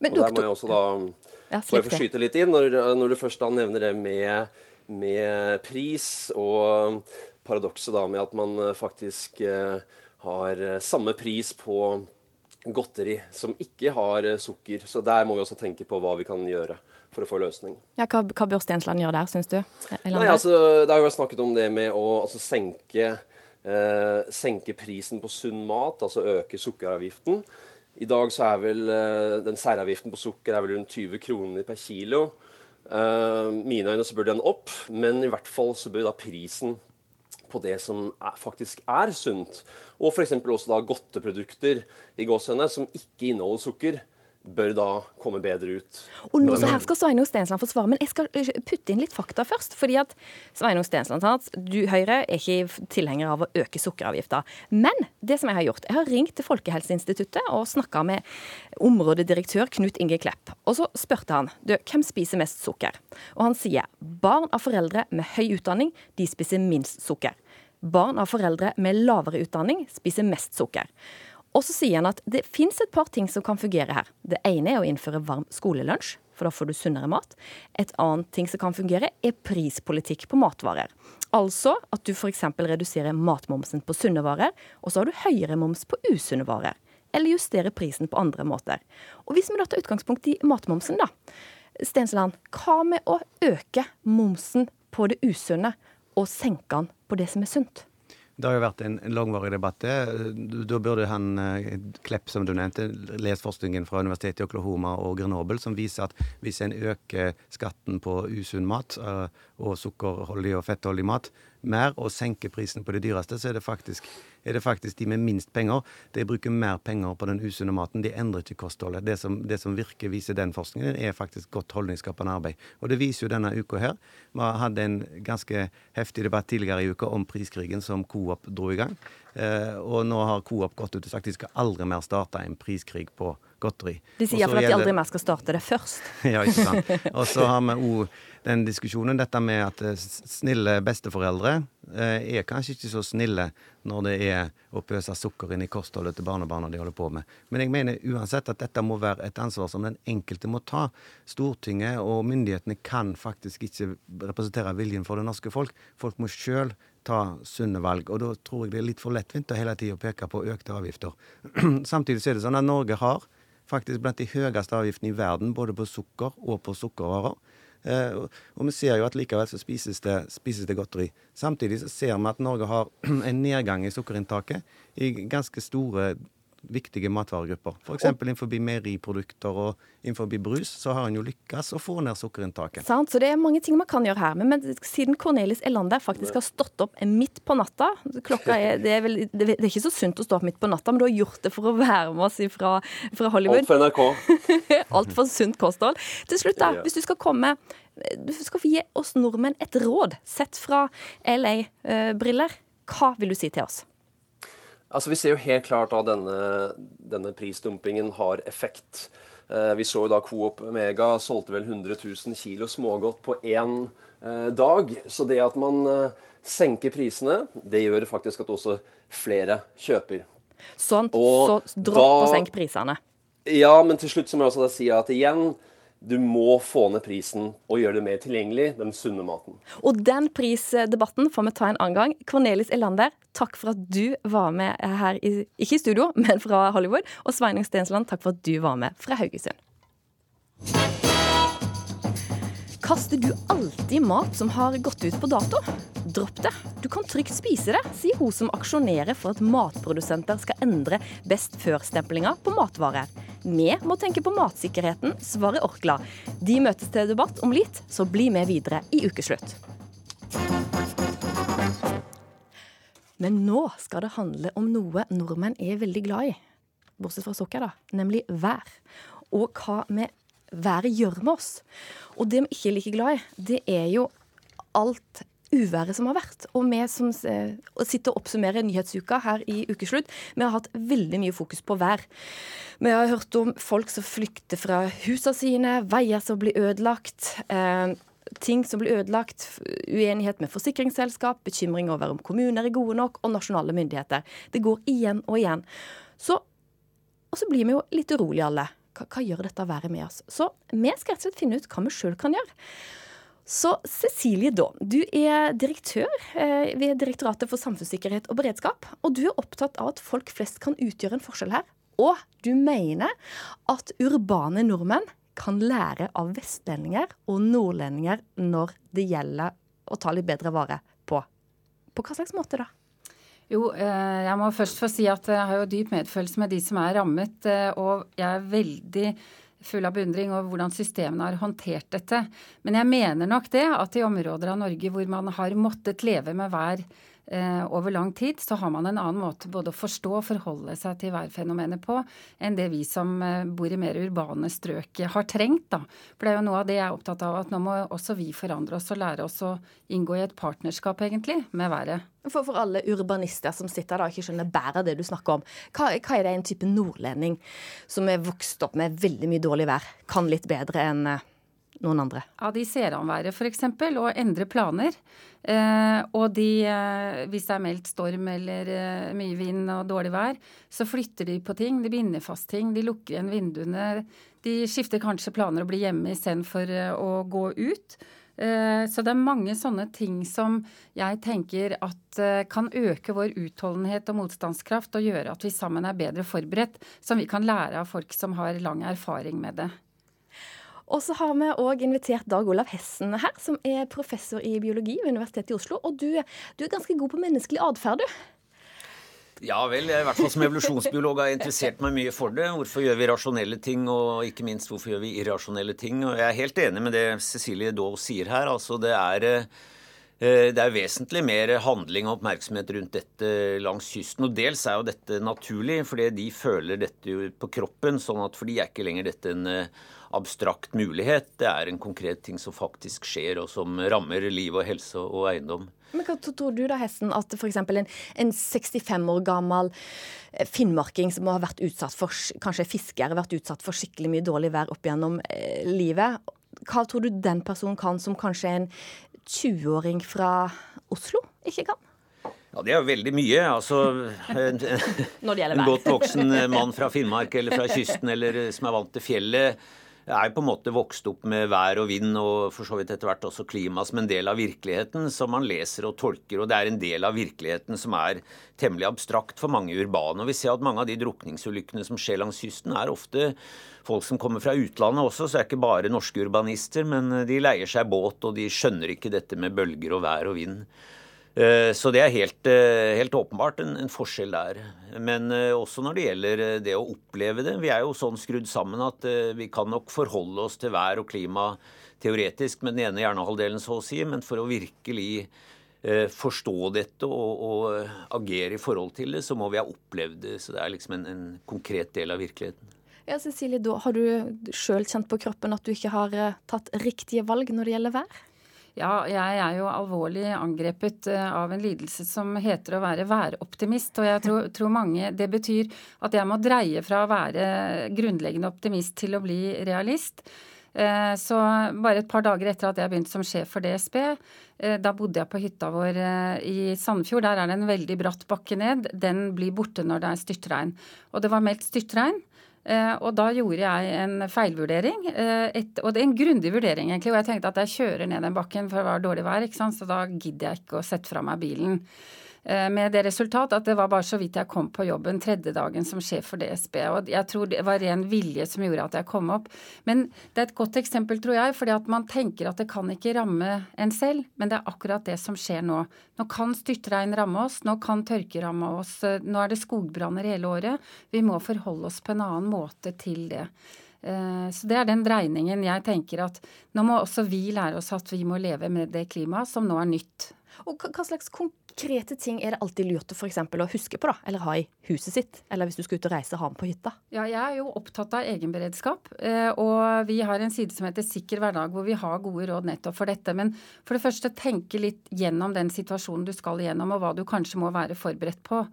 Men og der må jeg også da Ja, få skyte litt inn, når, når du først da nevner det med, med pris og paradokset da med at man eh, faktisk eh, har eh, samme pris på godteri som ikke har sukker. Så der må vi også tenke på hva vi kan gjøre for å få løsning. Ja, hva, hva bør Stensland gjøre der, syns du? Eller Nei, altså, Det har jo snakket om det med å altså, senke, eh, senke prisen på sunn mat, altså øke sukkeravgiften. I dag så er vel eh, den særavgiften på sukker er vel rundt 20 kroner per kilo. Eh, mine øyne så bør den opp, men i hvert fall så bør da prisen på det som faktisk er sunt, og f.eks. også da godteprodukter i gåsehudene som ikke inneholder sukker, bør da komme bedre ut. Og nå så her skal Sveinung Stensland få svare, men jeg skal eh, putte inn litt fakta først. fordi at Sveinung Stensland sa at du Høyre er ikke tilhenger av å øke sukkeravgifta. Men det som jeg har gjort, jeg har ringt til Folkehelseinstituttet og snakka med områdedirektør Knut Inge Klepp. Og så spurte han du, hvem spiser mest sukker. Og han sier barn av foreldre med høy utdanning, de spiser minst sukker. Barn av foreldre med lavere utdanning spiser mest sukker. Og så sier han at det fins et par ting som kan fungere her. Det ene er å innføre varm skolelunsj, for da får du sunnere mat. Et annet ting som kan fungere, er prispolitikk på matvarer. Altså at du f.eks. reduserer matmomsen på sunne varer, og så har du høyere moms på usunne varer. Eller justerer prisen på andre måter. Og hvis vi da tar utgangspunkt i matmomsen, da. Stensland, hva med å øke momsen på det usunne, og senke den på det som er sunt? Det har jo vært en en langvarig debatt. Da burde han eh, Klepp, som du nevnte, lest forskningen fra Universitetet i Oklahoma og Grenoble, som viser at hvis en øker skatten på usunn mat eh, og sukkerholdig og fettholdig mat mer, og senker prisen på det dyreste, så er det faktisk, er det faktisk de med minst penger. De bruker mer penger på den usunne maten. De endrer ikke kostholdet. Det som, det som virker, viser den forskningen, er faktisk godt holdningsskapende arbeid. Og det viser jo denne uka her. Vi hadde en ganske heftig debatt tidligere i uka om priskrigen som Coop dro i gang. Eh, og nå har Coop gått ut og sagt at de skal aldri mer starte en priskrig på godteri. De sier iallfall at de aldri mer skal starte det først. ja, ikke sant. Og så har vi òg den diskusjonen, dette med at eh, snille besteforeldre eh, er kanskje ikke så snille når det er å pøse sukker inn i kostholdet til barnebarna de holder på med. Men jeg mener uansett at dette må være et ansvar som den enkelte må ta. Stortinget og myndighetene kan faktisk ikke representere viljen for det norske folk. Folk må sjøl ta sunne valg. Og da tror jeg det er litt for lettvint å hele tida peke på økte avgifter. Samtidig så er det sånn at Norge har faktisk blant de høyeste avgiftene i verden, både på sukker og på sukkervarer. Eh, og- vi ser jo at likevel så spises det, spises det godteri. Samtidig så ser vi at Norge har en nedgang i sukkerinntaket i ganske store, viktige matvaregrupper. F.eks. innenfor meieriprodukter og innenfor brus så har en jo lykkes å få ned sukkerinntaket. Sant? Så det er mange ting man kan gjøre her. Men, men siden Cornelis Elander faktisk har stått opp midt på natta Klokka er, det, er vel, det er ikke så sunt å stå opp midt på natta, men du har gjort det for å være med oss fra, fra Hollywood. Alt for NRK. Alt for sunt kosthold. Til slutt, da, Ja. hvis du skal komme Du skal få gi oss nordmenn et råd, sett fra LA-briller. Hva vil du si til oss? Altså, Vi ser jo helt klart at denne, denne prisdumpingen har effekt. Eh, vi så jo da Coop Mega solgte vel 100 000 kilo smågodt på én eh, dag. Så det at man eh, senker prisene, det gjør faktisk at også flere kjøper. Sånn, Og så dropp og senke senk prisene. Ja, men til slutt så må jeg også da si at igjen, du må få ned prisen og gjøre det mer tilgjengelig, den sunne maten. Og den prisdebatten får vi ta en annen gang. Cornelis Elander, takk for at du var med her, i, ikke i studio, men fra Hollywood. Og Sveinung Stensland, takk for at du var med fra Haugesund. Kaster du alltid mat som har gått ut på dato? Dropp det. Du kan trygt spise det, sier hun som aksjonerer for at matprodusenter skal endre best før-stemplinga på matvarer. Vi må tenke på matsikkerheten, svarer Orkla. De møtes til debatt om litt, så bli med videre i ukeslutt. Men nå skal det handle om noe nordmenn er veldig glad i. Bortsett fra sukker, da. Nemlig vær. Og hva med været gjør med oss. Og det vi ikke er like glad i, det er jo alt uværet som har vært. Og vi som eh, sitter og oppsummerer nyhetsuka her i Ukeslutt, vi har hatt veldig mye fokus på vær. Vi har hørt om folk som flykter fra husene sine, veier som blir ødelagt. Eh, ting som blir ødelagt, uenighet med forsikringsselskap, bekymring over om kommuner er gode nok, og nasjonale myndigheter. Det går igjen og igjen. Så, og så blir vi jo litt urolige alle. Hva, hva gjør dette været med oss? Så vi skal rett og slett finne ut hva vi sjøl kan gjøre. Så Cecilie Da, du er direktør eh, ved Direktoratet for samfunnssikkerhet og beredskap. Og du er opptatt av at folk flest kan utgjøre en forskjell her. Og du mener at urbane nordmenn kan lære av vestlendinger og nordlendinger når det gjelder å ta litt bedre vare på. På hva slags måte da? Jo, eh, jeg må først få si at jeg har jo dyp medfølelse med de som er rammet. Eh, og jeg er veldig full av beundring over hvordan systemene har håndtert dette. Men jeg mener nok det at i områder av Norge hvor man har måttet leve med hver over lang tid, så har man en annen måte både å forstå og forholde seg til værfenomenet på enn det vi som eh, bor i mer urbane strøk har trengt. da. For det er jo noe av det jeg er opptatt av, at nå må også vi forandre oss og lære oss å inngå i et partnerskap, egentlig, med været. For, for alle urbanister som sitter der og ikke skjønner bæret det du snakker om, hva, hva, er det en type nordlending som er vokst opp med veldig mye dårlig vær, kan litt bedre enn eh, noen andre? Ja, De ser an været f.eks. og endrer planer. Eh, og de, eh, hvis det er meldt storm eller eh, mye vind og dårlig vær, så flytter de på ting. De binder fast ting. De lukker igjen vinduene. De skifter kanskje planer og blir hjemme istedenfor eh, å gå ut. Eh, så det er mange sånne ting som jeg tenker at eh, kan øke vår utholdenhet og motstandskraft og gjøre at vi sammen er bedre forberedt, som vi kan lære av folk som har lang erfaring med det. Og så har vi òg invitert Dag Olav Hessen her, som er professor i biologi ved Universitetet i Oslo. Og du, du er ganske god på menneskelig atferd, du. Ja vel, jeg i hvert fall som evolusjonsbiolog har interessert meg mye for det. Hvorfor gjør vi rasjonelle ting, og ikke minst hvorfor gjør vi irrasjonelle ting. Og jeg er helt enig med det Cecilie Daae sier her. Altså det er eh, det er vesentlig mer handling og oppmerksomhet rundt dette langs kysten. Og dels er jo dette naturlig, fordi de føler dette på kroppen. sånn at For de er ikke lenger dette en eh, abstrakt mulighet. Det er en konkret ting som faktisk skjer, og som rammer liv og helse og eiendom. Men Hva tror du da, Hesten, at f.eks. En, en 65 år gammel eh, finnmarking som har vært utsatt for kanskje fisker, vært utsatt for skikkelig mye dårlig vær opp gjennom eh, livet, hva tror du den personen kan som kanskje en 20-åring fra Oslo ikke kan? Ja, Det er jo veldig mye. Altså, en, en godt voksen mann fra Finnmark eller fra kysten eller som er vant til fjellet, er på en måte vokst opp med vær og vind og for så vidt etter hvert også klima som en del av virkeligheten som man leser og tolker. Og det er en del av virkeligheten som er temmelig abstrakt for mange urbane. Og vi ser at mange av de drukningsulykkene som skjer langs kysten, er ofte folk som kommer fra utlandet også, så det er ikke bare norske urbanister, men de leier seg båt, og de skjønner ikke dette med bølger og vær og vind. Eh, så det er helt, eh, helt åpenbart en, en, forskjell der. Men eh, også når det gjelder det å oppleve det. Vi er jo sånn skrudd sammen at vi kan nok forholde oss til vær og klima teoretisk med den ene hjernehalvdelen, så å si, men for å virkelig forstå dette og, og, agere i forhold til det, så må vi ha opplevd det. Så det er liksom en, en konkret del av virkeligheten. Ja, Cecilie, da Har du sjøl kjent på kroppen at du ikke har tatt riktige valg når det gjelder vær? Ja, jeg er jo alvorlig angrepet eh, av en lidelse som heter å være væroptimist. Og jeg tror, tror, mange Det betyr at jeg må dreie fra å være grunnleggende optimist til å bli realist. Eh, så bare et par dager etter at jeg begynte som sjef for DSB, eh, da bodde jeg på hytta vår i Sandefjord. Der er det en veldig bratt bakke ned. Den blir borte når det er styrtregn. Og det var meldt styrtregn. Eh, og da gjorde jeg en feilvurdering. Eh, et, og det er en grundig vurdering, egentlig. Og jeg tenkte at jeg kjører ned den bakken, for det var dårlig vær, ikke sant? så da gidder jeg ikke å sette fra meg bilen. Eh, med det resultat at det var bare så vidt jeg kom på jobben tredje dagen som sjef for DSB. Og jeg tror det var ren vilje som gjorde at jeg kom opp. Men det er et godt eksempel, tror jeg, fordi at man tenker at det kan ikke ramme en selv, men det er akkurat det som skjer nå. Nå kan styrtregn ramme oss, nå kan tørke ramme oss, nå er det skogbranner hele året. Vi må forholde oss på en annen måte til det. Eh, så Det er den dreiningen jeg tenker at nå må også vi lære oss at vi må leve med det klimaet som nå er nytt. Og hva slags konkrete ting er det alltid lurt for eksempel, å huske på, da? Eller ha i huset sitt? Eller hvis du skal ut og reise, ha den på hytta? Ja, jeg er jo opptatt av egenberedskap. Eh, og vi har en side som heter Sikker hverdag, hvor vi har gode råd nettopp for dette. Men for det første tenke litt gjennom den situasjonen du skal igjennom, og hva du kanskje må være forberedt på.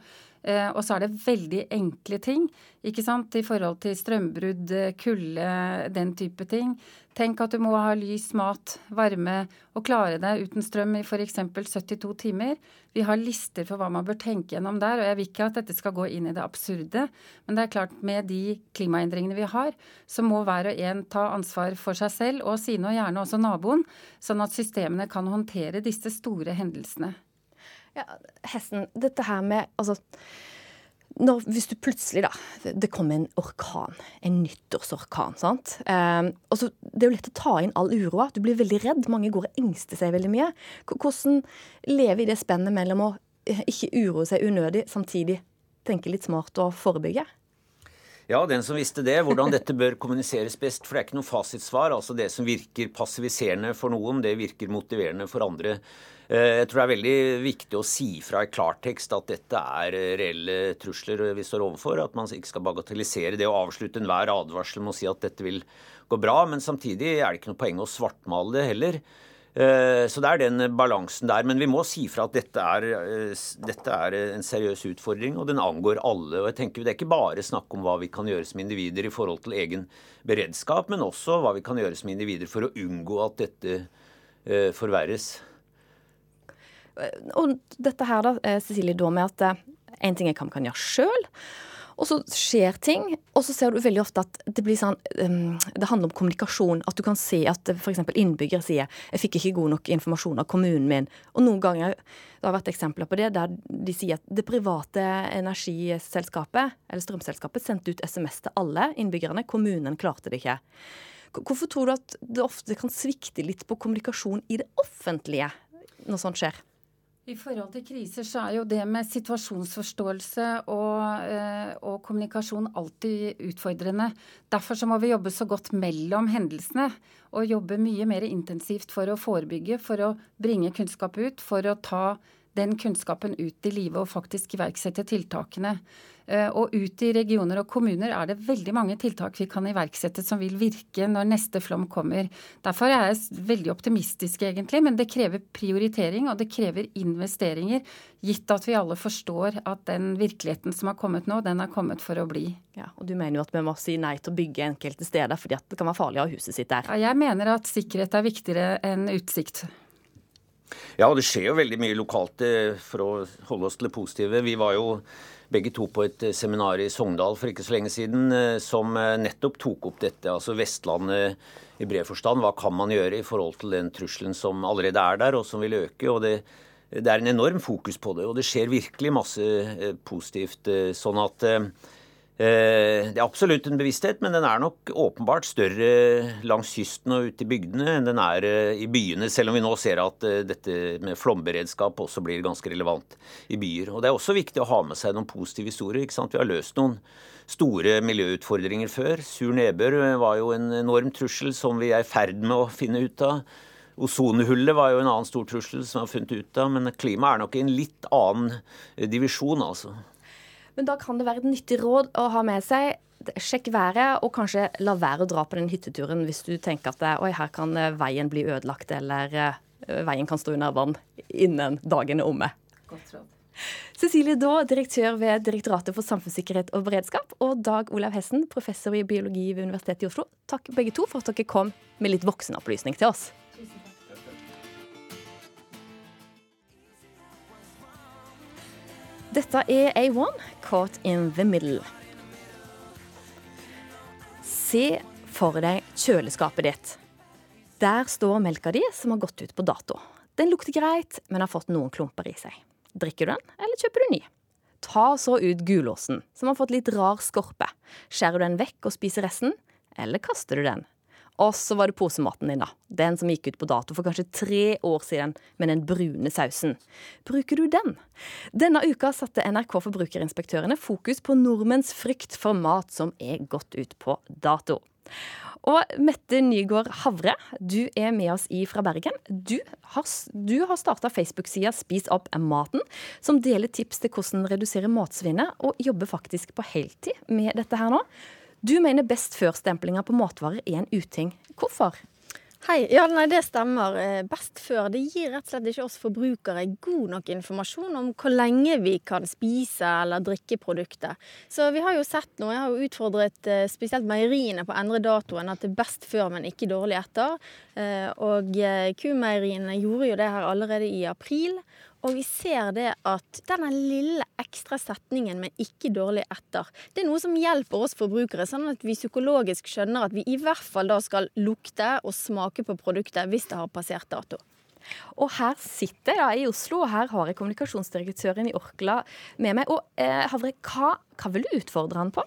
Eh, og så er det veldig enkle ting ikke sant, i forhold til strømbrudd, kulde, den type ting. Tenk at du må ha lys, mat, varme og klare deg uten strøm i f.eks. 72 timer. Vi har lister for hva man bør tenke gjennom der, og jeg vil ikke at dette skal gå inn i det absurde. Men det er klart, med de klimaendringene vi har, så må hver og en ta ansvar for seg selv og sine, og gjerne også naboen, sånn at systemene kan håndtere disse store hendelsene. Ja, Hesten, dette her med altså når, hvis du plutselig, da Det kommer en orkan. En nyttårsorkan. sant? Eh, og så, Det er jo lett å ta inn all uroa. Du blir veldig redd. Mange går og engster seg veldig mye. Hvordan leve i det spennet mellom å eh, ikke uroe seg unødig, samtidig tenke litt smart og forebygge? Ja, den som visste det. Hvordan dette bør kommuniseres best. For det er ikke noe fasitsvar. Altså Det som virker passiviserende for noen, det virker motiverende for andre. Eh, jeg tror det er veldig viktig å si fra i klartekst at dette er eh, reelle trusler vi står overfor. At man ikke skal bagatellisere det å avslutte enhver advarsel med å si at dette vil gå bra. Men samtidig er det ikke noe poeng å svartmale det heller. Eh, så det er den balansen der. Men vi må si fra at dette er, dette er, en seriøs utfordring, og den angår alle. Og jeg tenker Det er ikke bare snakk om hva vi kan gjøre som individer i forhold til egen beredskap, men også hva vi kan gjøre som individer for å unngå at dette forverres. Og dette her, da, eh, Cecilie, da med at én eh, ting er hva vi kan gjøre sjøl. Og så skjer ting, og så ser du veldig ofte at det blir sånn um, Det handler om kommunikasjon. At du kan se at f.eks. innbyggere sier 'jeg fikk ikke god nok informasjon av kommunen min'. Og noen ganger det har vært eksempler på det der de sier at det private energiselskapet, eller strømselskapet, sendte ut SMS til alle innbyggerne. Kommunen klarte det ikke. Hvorfor tror du at det ofte kan svikte litt på kommunikasjon i det offentlige når sånt skjer? I forhold til kriser så er jo det med situasjonsforståelse og, eh, og, kommunikasjon alltid utfordrende. Derfor så må vi jobbe så godt mellom hendelsene. Og jobbe mye mer intensivt for å forebygge, for å bringe kunnskap ut, for å ta den kunnskapen ut i livet og faktisk iverksette tiltakene. Eh, og ut i regioner og kommuner er det veldig mange tiltak vi kan iverksette som vil virke når neste flom kommer. Derfor er jeg veldig optimistisk, egentlig, men det krever prioritering og det krever investeringer. Gitt at vi alle forstår at den virkeligheten som har kommet nå, den er kommet for å bli. Ja, Og du mener jo at vi må si nei til å bygge enkelte steder fordi det kan være farlig å ha huset sitt der? Ja, jeg mener at sikkerhet er viktigere enn utsikt. Ja, og det skjer jo veldig mye lokalt eh, for å holde oss til det positive. Vi var jo begge to på et eh, seminar i Sogndal for ikke så lenge siden eh, som eh, nettopp tok opp dette. Altså Vestlandet i bred forstand. Hva kan man gjøre i forhold til den trusselen som allerede er der, og som vil øke? og det det er en enorm fokus på det, og det skjer virkelig masse positivt. Sånn at det er absolutt en bevissthet, men den er nok åpenbart større langs kysten og ute i bygdene enn den er eh, i byene, selv om vi nå ser at eh, dette med flomberedskap også blir ganske relevant i byer. Og Det er også viktig å ha med seg noen positive historier. ikke sant? Vi har løst noen store miljøutfordringer før. Sur nedbør var jo en enorm trussel som vi er i ferd med å finne ut av. Ozonhullet var jo en annen stor trussel som vi har funnet ut av, men klimaet er nok i en litt annen divisjon, altså. Men da kan det være et nyttig råd å ha med seg. Sjekk været, og kanskje la være å dra på den hytteturen hvis du tenker at oi, her kan eh, veien bli ødelagt, eller uh, veien kan stå under vann innen dagen er omme. Godt råd. Cecilie Daa, direktør ved Direktoratet for samfunnssikkerhet og beredskap, og Dag Olav Hessen, professor i biologi ved Universitetet i Oslo. Takk begge to for at dere kom med litt voksenopplysning til oss. Dette er A1, Caught in the Middle. Se for deg kjøleskapet ditt. Der står melka di som har gått ut på dato. Den lukter greit, men har fått noen klumper i seg. Drikker du den, eller kjøper du ny? Ta så ut gulåsen, som har fått litt rar skorpe. Skjærer du den vekk og spiser resten, eller kaster du den? Og så var det posematen din, da. Den som gikk ut på dato for kanskje tre år siden med den brune sausen. Bruker du den? Denne uka satte NRK Forbrukerinspektørene fokus på nordmenns frykt for mat som er gått ut på dato. Og Mette Nygaard Havre, du er med oss i fra Bergen. Du har, du har starta Facebook-sida Spis opp maten, som deler tips til hvordan redusere matsvinnet, og jobber faktisk på heltid med dette her nå. Du mener best før-stemplinga på matvarer er en uting. Hvorfor? Hei. Ja, nei, Det stemmer. Eh, best før det gir rett og slett ikke oss forbrukere god nok informasjon om hvor lenge vi kan spise eller drikke produktet. Så vi har jo sett nå, jeg har jo utfordret eh, spesielt meieriene på å endre datoen at det er best før, men ikke dårlig etter. Eh, og kumeieriene gjorde jo det her allerede i april. Og vi ser det at denne lille ekstra setningen med 'ikke dårlig etter', det er noe som hjelper oss forbrukere, sånn at vi psykologisk skjønner at vi i hvert fall da skal lukte og smake på produktet hvis det har passert dato. Og her sitter jeg i Oslo, og her har jeg kommunikasjonsdirektøren i Orkla med meg. Og eh, Havre, hva, hva vil du utfordre han på?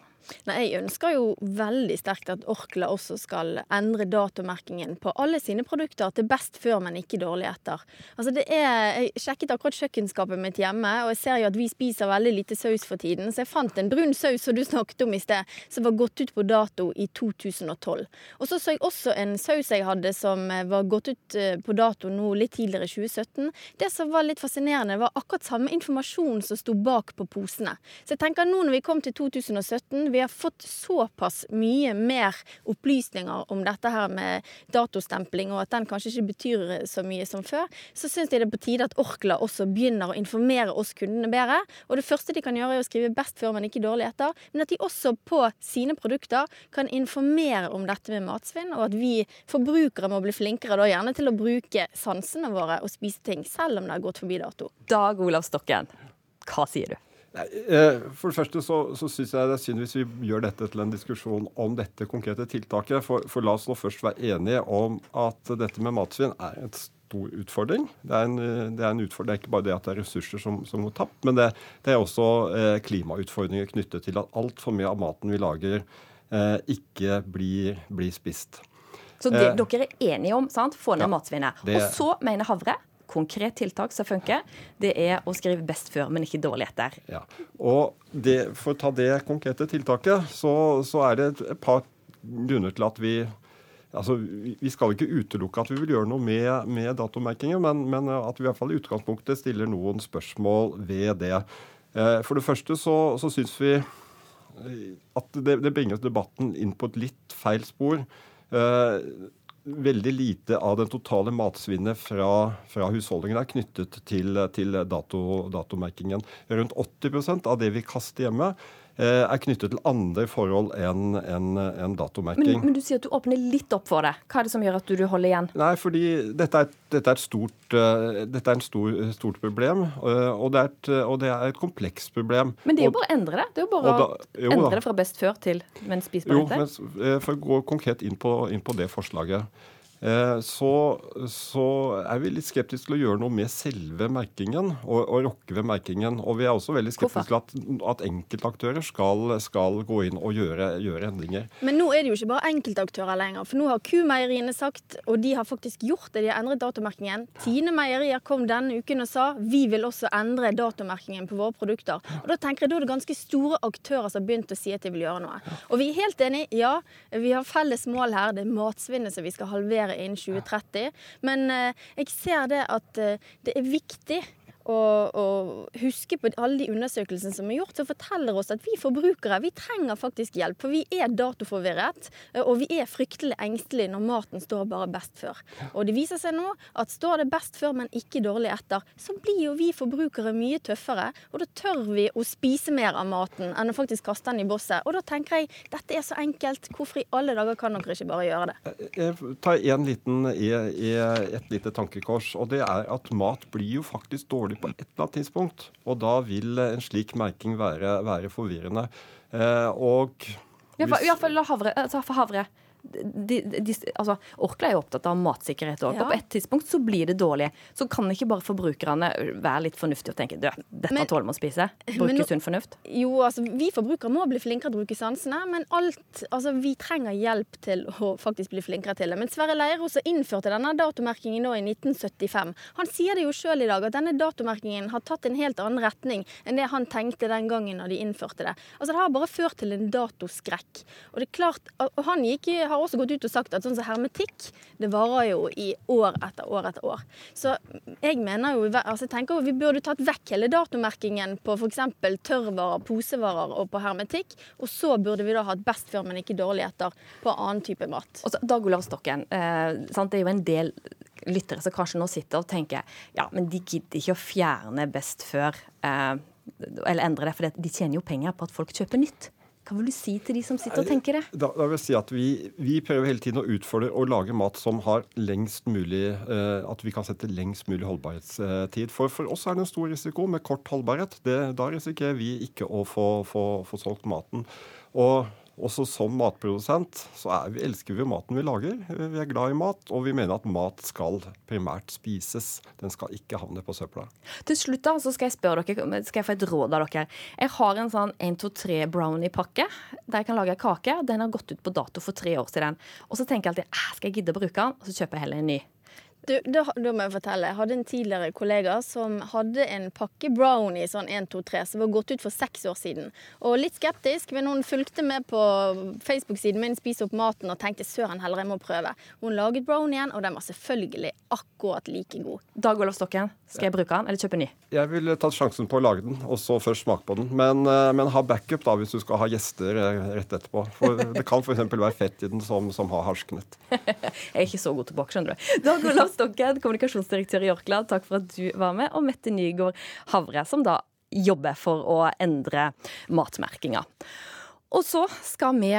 Nei, Jeg ønsker jo veldig sterkt at Orkla også skal endre datomerkingen på alle sine produkter til best før, men ikke dårlig etter. Altså det er, Jeg sjekket akkurat kjøkkenskapet mitt hjemme, og jeg ser jo at vi spiser veldig lite saus for tiden. Så jeg fant en brun saus som du snakket om i sted, som var gått ut på dato i 2012. Og så så jeg også en saus jeg hadde som var gått ut eh, på dato nå litt tidligere i 2017. Det som var litt fascinerende, var akkurat samme informasjon som sto bak på posene. Så jeg tenker nå når vi kom til 2017, vi har fått såpass mye mer opplysninger om dette her med datostempling, og at den kanskje ikke betyr så mye som før, så syns jeg det er på tide at Orkla også begynner å informere oss kundene bedre. Og det første de kan gjøre, er å skrive 'best før, men ikke dårlig etter', men at de også på sine produkter kan informere om dette med matsvinn, og at vi forbrukere må bli flinkere da gjerne til å bruke sansene våre og spise ting, selv om det har gått forbi dato. Dag Olav Stokken, hva sier du? Eh, for det første så, så syns jeg det er synd hvis vi gjør dette til en diskusjon om dette konkrete tiltaket. For, for la oss nå først være enige om at dette med matsvinn er en stor utfordring. Det er, en, det er, en utfordring. det er ikke bare det at det er ressurser som, som går tapt, men det, det er også eh, klimautfordringer knyttet til at altfor mye av maten vi lager, eh, ikke blir, blir spist. Så det, eh, dere er enige om sant? få ned ja, matsvinnet. Og så mener Havre konkret tiltak som funker, det er å skrive best før, men ikke dårlig etter. Ja. Og det, For å ta det konkrete tiltaket, så, så er det et par grunner til at vi Altså, Vi skal ikke utelukke at vi vil gjøre noe med, med datomerkingen, men, men, at vi i hvert fall i utgangspunktet stiller noen spørsmål ved det. Eh, for det første så, så syns vi at det, det bringer debatten inn på et litt feil spor. Eh, veldig lite av den totale matsvinnet fra, fra husholdningene er knyttet til, til dato, datomerkingen. Rundt 80% av det vi kaster hjemme, er knyttet til andre forhold enn en, en datomerking. Men, men, du sier at du åpner litt opp for det. Hva er det som gjør at du holder igjen? Nei, fordi dette er, dette er, stort, uh, dette er et stor, stort problem, uh, og, det et, og, det er et komplekst problem. Men det er jo bare å endre det. Det er jo bare da, jo, å endre det fra best før til men spisbar etter. Jo, men for å gå konkret inn på, inn på det forslaget. Eh, så, så, er vi litt skeptiske til å gjøre noe med selve merkingen og, og rokke ved merkingen. Og vi er også veldig skeptiske til at, at, enkeltaktører skal, skal, gå inn og gjøre, gjøre, endringer. Men nå er det jo ikke bare enkeltaktører lenger. For nå har Q-meieriene sagt, og de har faktisk gjort det, de har endret datomerkingen. Tine meierier kom denne uken og sa vi vil også endre datomerkingen på våre produkter. Og Da tenker jeg da er det ganske store aktører som har begynt å si at de vil gjøre noe. Og vi er helt enige, ja, vi har felles mål her. Det er matsvinnet som vi skal halvere levere innen 2030. Men eh, jeg ser det at eh, det er viktig og, og, huske på alle de undersøkelsene som er gjort, som forteller oss at vi forbrukere vi trenger faktisk hjelp. For vi er datoforvirret, og vi er fryktelig engstelige når maten står bare best før. Og det viser seg nå at står det best før, men ikke dårlig etter, så blir jo vi forbrukere mye tøffere. Og da tør vi å spise mer av maten enn å faktisk kaste den i bosset. Og da tenker jeg dette er så enkelt, hvorfor i alle dager kan dere ikke bare gjøre det? Jeg tar en liten, et lite tankekors, og det er at mat blir jo faktisk dårlig på et eller annet tidspunkt. Og da vil en slik merking være, være forvirrende. Eh, og hvis... Ja, for, ja, for havre, altså for havre. De, de, altså, Orkla er jo opptatt av matsikkerhet òg. Ja. Og på et tidspunkt så blir det dårlig. Så kan ikke bare forbrukerne være litt fornuftige og tenke at dette tåler vi å spise. Bruke men, sunn fornuft. Jo, altså, vi forbrukere må bli flinkere til å bruke sansene, men alt, altså, vi trenger hjelp til å faktisk bli flinkere til det. Men Sverre Leiros innførte denne datomerkingen nå i 1975, han sier det jo sjøl i dag at denne datomerkingen har tatt en helt annen retning enn det han tenkte den gangen når de innførte det. Altså, Det har bare ført til en datoskrekk. Og det er klart, og han gikk, i- har også gått ut og sagt at sånn som hermetikk, det varer jo i år etter år etter år. Så jeg mener jo, altså jeg tenker jo vi burde tatt vekk hele datomerkingen på f.eks. tørrvarer, posevarer og på hermetikk. Og så burde vi da hatt best før, men ikke dårlig etter på annen type mat. Og så Dag Olav Stokken, eh, det er jo en del lyttere som kanskje nå sitter og tenker ja, men de gidder ikke å fjerne best før, eh, eller endre det, for de tjener jo penger på at folk kjøper nytt. Hva vil du si til de som sitter og tenker det? Da, da vil jeg si at vi, vi prøver hele tiden å utfordre og lage mat som har lengst mulig eh, At vi kan sette lengst mulig holdbarhetstid. For for oss er det en stor risiko med kort holdbarhet. Det, da risikerer vi ikke å få, få, få solgt maten. Og også som matprodusent så vi, elsker vi maten vi lager. Vi er glad i mat, og vi mener at mat skal primært spises. Den skal ikke havne på søpla. Til slutt da, så skal jeg spørre dere, skal jeg få et råd av dere. Jeg har en sånn 1, 2, 3 brownie-pakke der jeg kan lage kake. Den har gått ut på dato for tre år siden. Og så tenker jeg alltid skal jeg gidde å bruke den, og så kjøper jeg heller en ny. Du, da, da må jeg fortelle. Jeg hadde en tidligere kollega som hadde en pakke brownie sånn 1, 2, 3, som var gått ut for seks år siden. Og litt skeptisk, men hun fulgte med på Facebook-siden min Spis opp maten og tenkte søren heller jeg må prøve. Hun laget brownien, og den var selvfølgelig akkurat like god. Dag Olav Stokken, skal jeg bruke den, eller kjøpe ny? Jeg ville tatt sjansen på å lage den, og så først smake på den. Men, eh, men ha backup da, hvis du skal ha gjester eh, rett etterpå. For det kan f.eks. være fett i den som, som har harsknet. Jeg er ikke så god tilbake, skjønner du. Dag Olav Stokken, kommunikasjonsdirektør i Orkla, takk for at du var med. Og Mette Nygaard Havre, som da jobber for å endre matmerkinga. Og så skal vi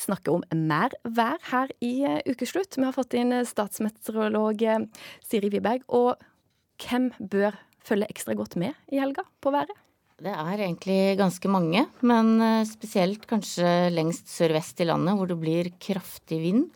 snakke om mer vær her i eh, ukeslutt. Vi har fått inn eh, statsmeteorolog eh, Siri Wiberg. Og hvem bør følge ekstra godt med i helga på været? Det er egentlig ganske mange, men spesielt kanskje lengst sørvest i landet, hvor det blir kraftig vind.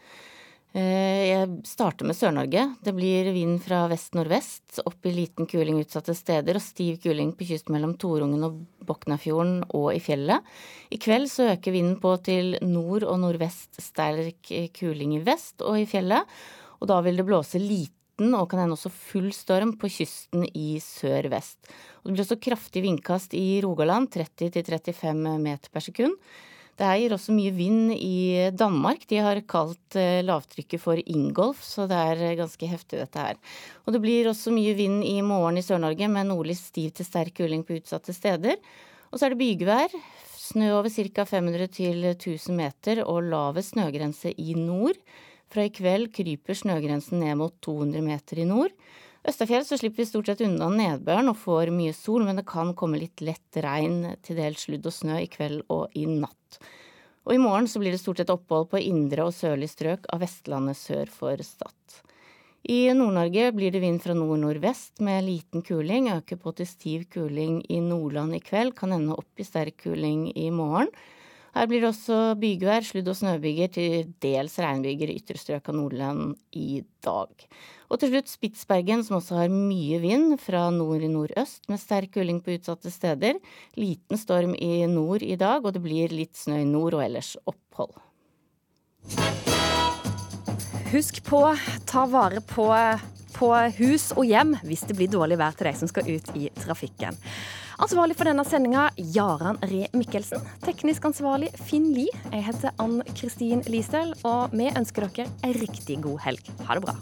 Eh, Jeg starter med Sør-Norge. Det blir vind fra vest-nordvest, opp i liten kuling utsatte steder og stiv kuling på kysten mellom Torungen og Boknafjorden og i fjellet. I kveld så øker vinden på til nord og nordvest sterk kuling i vest og i fjellet. Og da vil det blåse liten og kan hende også full storm på kysten i sør-vest. Det blir også kraftig vindkast i Rogaland, 30-35 meter per sekund. Det her gir også mye vind i Danmark. De har kalt eh, lavtrykket for Ingolf, så det er eh, ganske heftig dette her. Og det blir også mye vind i morgen i Sør-Norge med nordlig stiv til sterk kuling på utsatte steder. Og så er det bygevær. Snø over ca. 500 til 1000 meter og lavest snøgrense i nord. Fra i kveld kryper snøgrensen ned mot 200 meter i nord. Østafjell så slipper vi stort sett unna nedbøren og får mye sol, men det kan komme litt lett regn, til dels sludd og snø i kveld og i natt. Og i morgen så blir det stort sett opphold på indre og sørlig strøk av Vestlandet sør for Stad. I Nord-Norge blir det vind fra nord-nordvest med liten kuling, øker på til stiv kuling i Nordland i kveld, kan ende opp i sterk kuling i morgen. Her blir det også bygevær, sludd- og snøbyger, til dels regnbyger i ytre strøk av Nordland i dag. Og til slutt Spitsbergen, som også har mye vind fra nord i nordøst, med sterk kuling på utsatte steder. Liten storm i nord i dag, og det blir litt snø i nord og ellers opphold. Husk på, ta vare på, på hus og hjem hvis det blir dårlig vær til deg som skal ut i trafikken. Ansvarlig for denne sendinga, Jaran Ree Mikkelsen. Teknisk ansvarlig, Finn Lie. Jeg heter Ann Kristin Listel, og vi ønsker dere ei riktig god helg. Ha det bra.